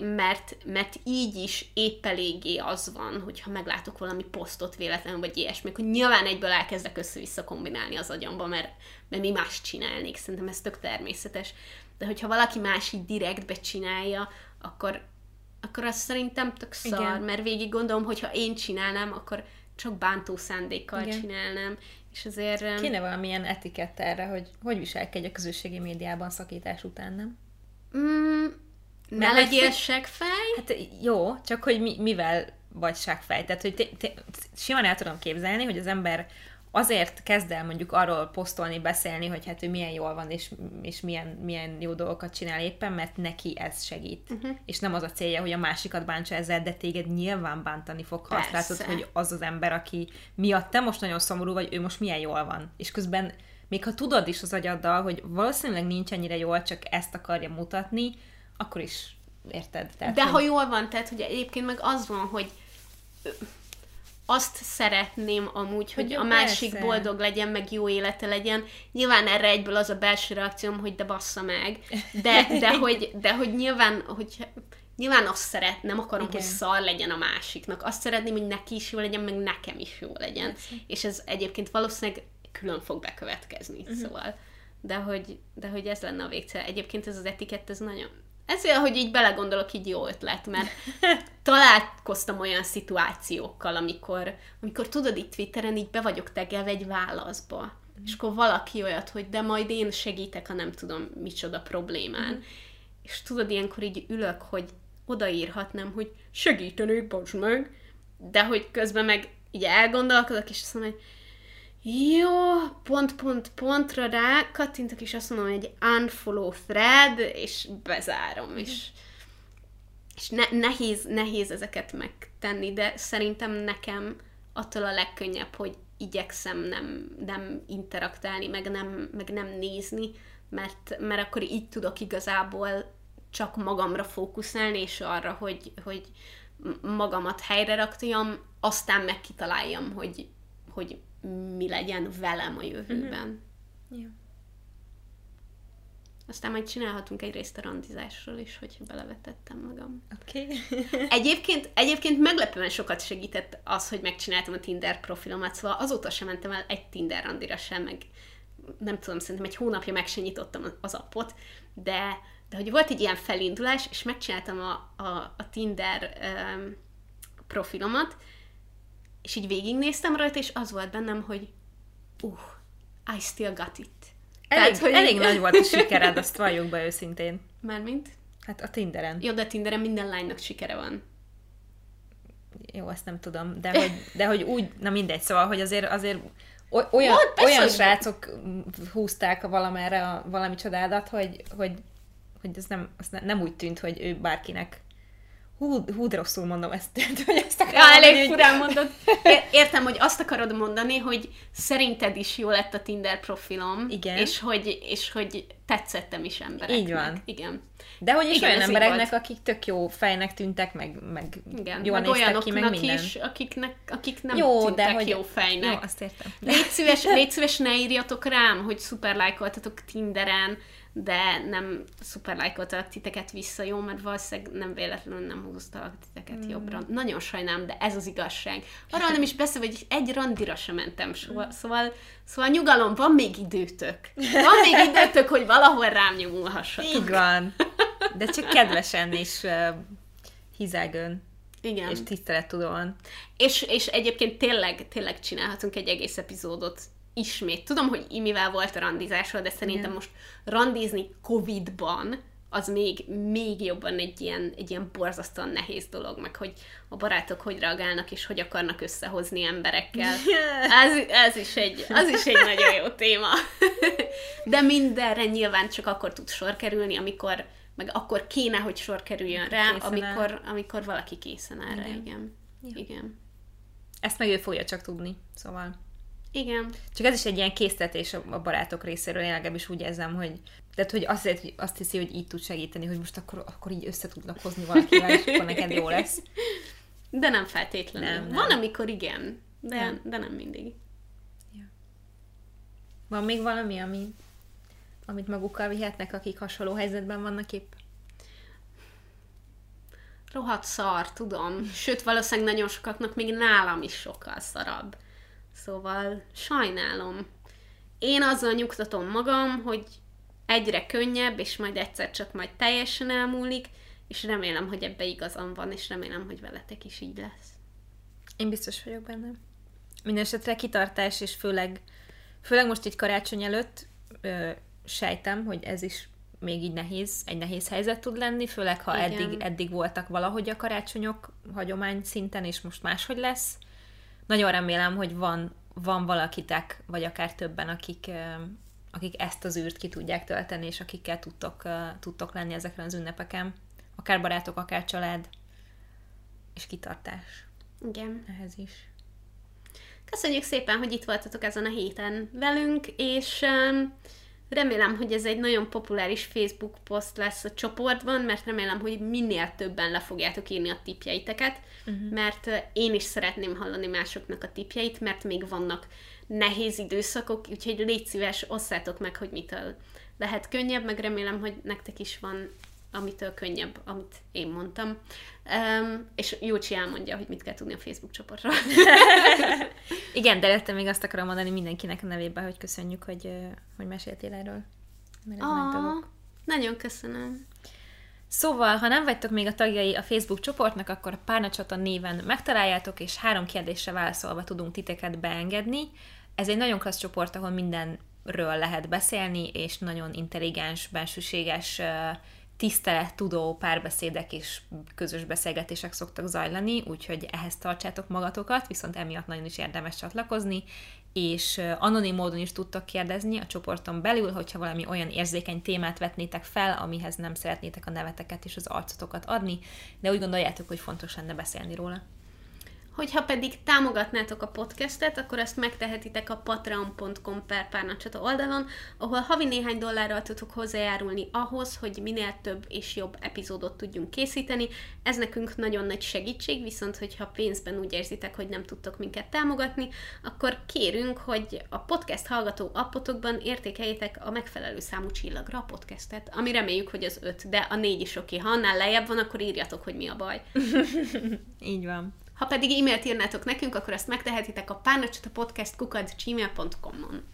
mert, mert így is épp eléggé az van, hogyha meglátok valami posztot véletlenül, vagy ilyesmi, hogy nyilván egyből elkezdek össze-vissza kombinálni az agyamba, mert, mert mi más csinálnék, szerintem ez tök természetes. De hogyha valaki más így direktbe csinálja, akkor, akkor azt szerintem tök szar, Igen. mert végig gondolom, hogyha én csinálnám, akkor csak bántó szándékkal Igen. csinálnám, és azért... Kéne valamilyen etikett erre, hogy hogy viselkedj a közösségi médiában szakítás után, nem? Mm, ne legyél segfej. Hát jó, csak hogy mi, mivel vagy ságfej. Tehát, hogy te, te, simán el tudom képzelni, hogy az ember azért kezd el mondjuk arról posztolni, beszélni, hogy hát ő milyen jól van, és, és milyen, milyen jó dolgokat csinál éppen, mert neki ez segít. Uh-huh. És nem az a célja, hogy a másikat bántsa ezzel, de téged nyilván bántani fog, ha azt Persze. látod, hogy az az ember, aki miatt te most nagyon szomorú vagy, ő most milyen jól van. És közben még ha tudod is az agyaddal, hogy valószínűleg nincs ennyire jól, csak ezt akarja mutatni, akkor is érted. Tehát, De hogy- ha jól van, tehát hogy egyébként meg az van, hogy azt szeretném amúgy, hogy, jó, a másik persze. boldog legyen, meg jó élete legyen. Nyilván erre egyből az a belső reakcióm, hogy de bassza meg. De, de, hogy, de hogy nyilván, hogy nyilván azt szeret, nem akarom, Igen. hogy szar legyen a másiknak. Azt szeretném, hogy neki is jó legyen, meg nekem is jó legyen. Persze. És ez egyébként valószínűleg külön fog bekövetkezni. Uh-huh. Szóval, de hogy, de hogy ez lenne a végcél. Egyébként ez az etikett, ez nagyon... Ezért, hogy így belegondolok, így jó ötlet, mert találkoztam olyan szituációkkal, amikor, amikor tudod, itt Twitteren így be vagyok tegelve egy válaszba, és akkor valaki olyat, hogy de majd én segítek a nem tudom micsoda problémán. Mhm. És tudod, ilyenkor így ülök, hogy odaírhatnám, hogy segítenék, bocs meg, de hogy közben meg így elgondolkodok, és azt mondom, hogy jó, pont, pont, pontra rá, kattintok, és azt mondom, hogy unfollow thread, és bezárom, és, és ne, nehéz, nehéz ezeket megtenni, de szerintem nekem attól a legkönnyebb, hogy igyekszem nem, nem interaktálni, meg nem, meg nem nézni, mert, mert akkor így tudok igazából csak magamra fókuszálni, és arra, hogy, hogy magamat helyre rakjam, aztán meg kitaláljam, hogy, hogy mi legyen velem a jövőben. Ja. Aztán majd csinálhatunk egy részt a randizásról is, hogyha belevetettem magam. Oké. Okay. Egyébként, egyébként meglepően sokat segített az, hogy megcsináltam a Tinder profilomat, szóval azóta sem mentem el egy Tinder randira sem, meg nem tudom, szerintem egy hónapja meg sem nyitottam az appot, de, de hogy volt egy ilyen felindulás, és megcsináltam a, a, a Tinder um, profilomat, és így végignéztem rajta, és az volt bennem, hogy uh, I still got it. Elég, hogy- elég nagy volt a sikered, azt valljuk be őszintén. Mármint? Hát a Tinderen. Jó, de Tinderen minden lánynak sikere van. Jó, ezt nem tudom, de hogy, de hogy úgy, na mindegy, szóval, hogy azért, azért oly- olyan, Volt, persze, olyan srácok húzták valamerre a valami csodádat, hogy, hogy, hogy ez nem, az ne, nem úgy tűnt, hogy ő bárkinek hú, hú de rosszul mondom ezt, tehát, hogy ezt akarom Ja, elég hogy- furán mondod. Értem, hogy azt akarod mondani, hogy szerinted is jó lett a Tinder profilom, Igen. és hogy, és hogy tetszettem is embereknek. Így van. Igen. De hogy is Igen, olyan így embereknek, akik tök jó fejnek tűntek, meg, meg Igen, jól meg néztek ki, meg minden. is, akiknek, akik nem jó, tűntek de hogy... jó fejnek. Jó, azt értem. Légy szíves, légy szíves, ne írjatok rám, hogy szuperlájkoltatok Tinderen, de nem szuperlájkoltalak titeket vissza, jó? Mert valószínűleg nem véletlenül nem húztalak titeket Mm. jobbra. Nagyon sajnálom, de ez az igazság. Arról nem is beszél, hogy egy randira sem mentem soha. Szóval, szóval nyugalom, van még időtök. Van még időtök, hogy valahol rám nyomulhassatok. Így van. De csak kedvesen és uh, hizágön Igen. és tisztelettudóan. És, és egyébként tényleg, tényleg csinálhatunk egy egész epizódot ismét. Tudom, hogy imivel volt a randizásról, de szerintem most randizni Covid-ban az még, még jobban egy ilyen, egy ilyen borzasztóan nehéz dolog, meg hogy a barátok hogy reagálnak, és hogy akarnak összehozni emberekkel. Ez, ez is egy, az is egy nagyon jó téma. De mindenre nyilván csak akkor tud sor kerülni, amikor, meg akkor kéne, hogy sor kerüljön rá, Készen amikor, amikor valaki készen áll rá, Igen. igen. Igen. Ezt meg ő fogja csak tudni, szóval. Igen. Csak ez is egy ilyen késztetés a barátok részéről, én legalábbis úgy érzem, hogy tehát, hogy azt, hogy azt hiszi, hogy így tud segíteni, hogy most akkor, akkor így össze tudnak hozni valakivel, és akkor neked jó lesz. De nem feltétlenül. Nem, nem. Van, amikor igen, de Nem. de nem mindig. Van még valami, ami, amit magukkal vihetnek, akik hasonló helyzetben vannak épp? Rohadt szar, tudom. Sőt, valószínűleg nagyon sokaknak még nálam is sokkal szarabb. Szóval sajnálom. Én azzal nyugtatom magam, hogy egyre könnyebb, és majd egyszer csak majd teljesen elmúlik, és remélem, hogy ebbe igazam van, és remélem, hogy veletek is így lesz. Én biztos vagyok benne. Mindenesetre kitartás, és főleg, főleg most így karácsony előtt ö, sejtem, hogy ez is még így nehéz, egy nehéz helyzet tud lenni, főleg ha Igen. eddig, eddig voltak valahogy a karácsonyok hagyomány szinten, és most máshogy lesz. Nagyon remélem, hogy van, van valakitek, vagy akár többen, akik, akik ezt az űrt ki tudják tölteni, és akikkel tudtok, tudtok lenni ezeken az ünnepeken. Akár barátok, akár család, és kitartás Igen. ehhez is. Köszönjük szépen, hogy itt voltatok ezen a héten velünk, és remélem, hogy ez egy nagyon populáris Facebook poszt lesz a csoportban, mert remélem, hogy minél többen le fogjátok írni a tipjeiteket, uh-huh. mert én is szeretném hallani másoknak a tipjeit, mert még vannak nehéz időszakok, úgyhogy légy szíves, osszátok meg, hogy mitől lehet könnyebb, meg remélem, hogy nektek is van amitől könnyebb, amit én mondtam. Um, és Jócsi elmondja, hogy mit kell tudni a Facebook csoportról. Igen, de előtte még azt akarom mondani mindenkinek a nevében, hogy köszönjük, hogy, hogy meséltél erről. Mert ez. Ah, nagyon köszönöm. Szóval, ha nem vagytok még a tagjai a Facebook csoportnak, akkor a Párnacsata néven megtaláljátok, és három kérdésre válaszolva tudunk titeket beengedni. Ez egy nagyon klassz csoport, ahol mindenről lehet beszélni, és nagyon intelligens, bensőséges, ö, tisztelet, tudó párbeszédek és közös beszélgetések szoktak zajlani, úgyhogy ehhez tartsátok magatokat, viszont emiatt nagyon is érdemes csatlakozni, és anonim módon is tudtok kérdezni a csoporton belül, hogyha valami olyan érzékeny témát vetnétek fel, amihez nem szeretnétek a neveteket és az arcotokat adni, de úgy gondoljátok, hogy fontos lenne beszélni róla. Hogyha pedig támogatnátok a podcastet, akkor ezt megtehetitek a patreon.com per párnacsata oldalon, ahol havi néhány dollárral tudtok hozzájárulni ahhoz, hogy minél több és jobb epizódot tudjunk készíteni. Ez nekünk nagyon nagy segítség, viszont hogyha pénzben úgy érzitek, hogy nem tudtok minket támogatni, akkor kérünk, hogy a podcast hallgató appotokban értékeljétek a megfelelő számú csillagra a podcastet, ami reméljük, hogy az öt, de a négy is oké. Ha annál lejjebb van, akkor írjatok, hogy mi a baj. Így van. Ha pedig e-mailt írnátok nekünk, akkor ezt megtehetitek a párnacsatapodcast.gmail.com-on.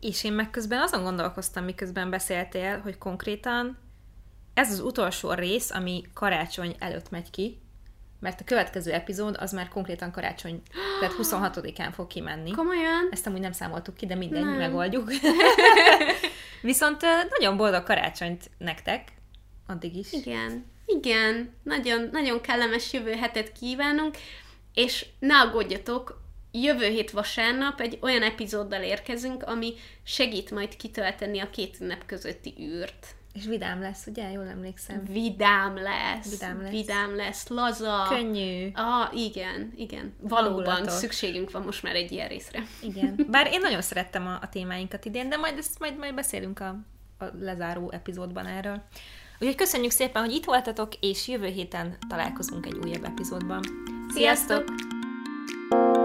És én meg közben azon gondolkoztam, miközben beszéltél, hogy konkrétan ez az utolsó rész, ami karácsony előtt megy ki, mert a következő epizód az már konkrétan karácsony, tehát 26-án fog kimenni. Komolyan? Ezt amúgy nem számoltuk ki, de mindegy, Nem. megoldjuk. Viszont nagyon boldog karácsonyt nektek, addig is. Igen. Igen. Nagyon, nagyon kellemes jövő hetet kívánunk, és ne aggódjatok, jövő hét vasárnap egy olyan epizóddal érkezünk, ami segít majd kitölteni a két ünnep közötti űrt. És vidám lesz, ugye? Jól emlékszem. Vidám lesz. Vidám lesz. Vidám lesz, laza. Könnyű. Ah, igen, igen. Valóban Hangulatos. szükségünk van most már egy ilyen részre. Igen. Bár én nagyon szerettem a, a témáinkat idén, de majd ezt majd, majd beszélünk a a lezáró epizódban erről. Úgyhogy köszönjük szépen, hogy itt voltatok, és jövő héten találkozunk egy újabb epizódban. Sziasztok! Sziasztok!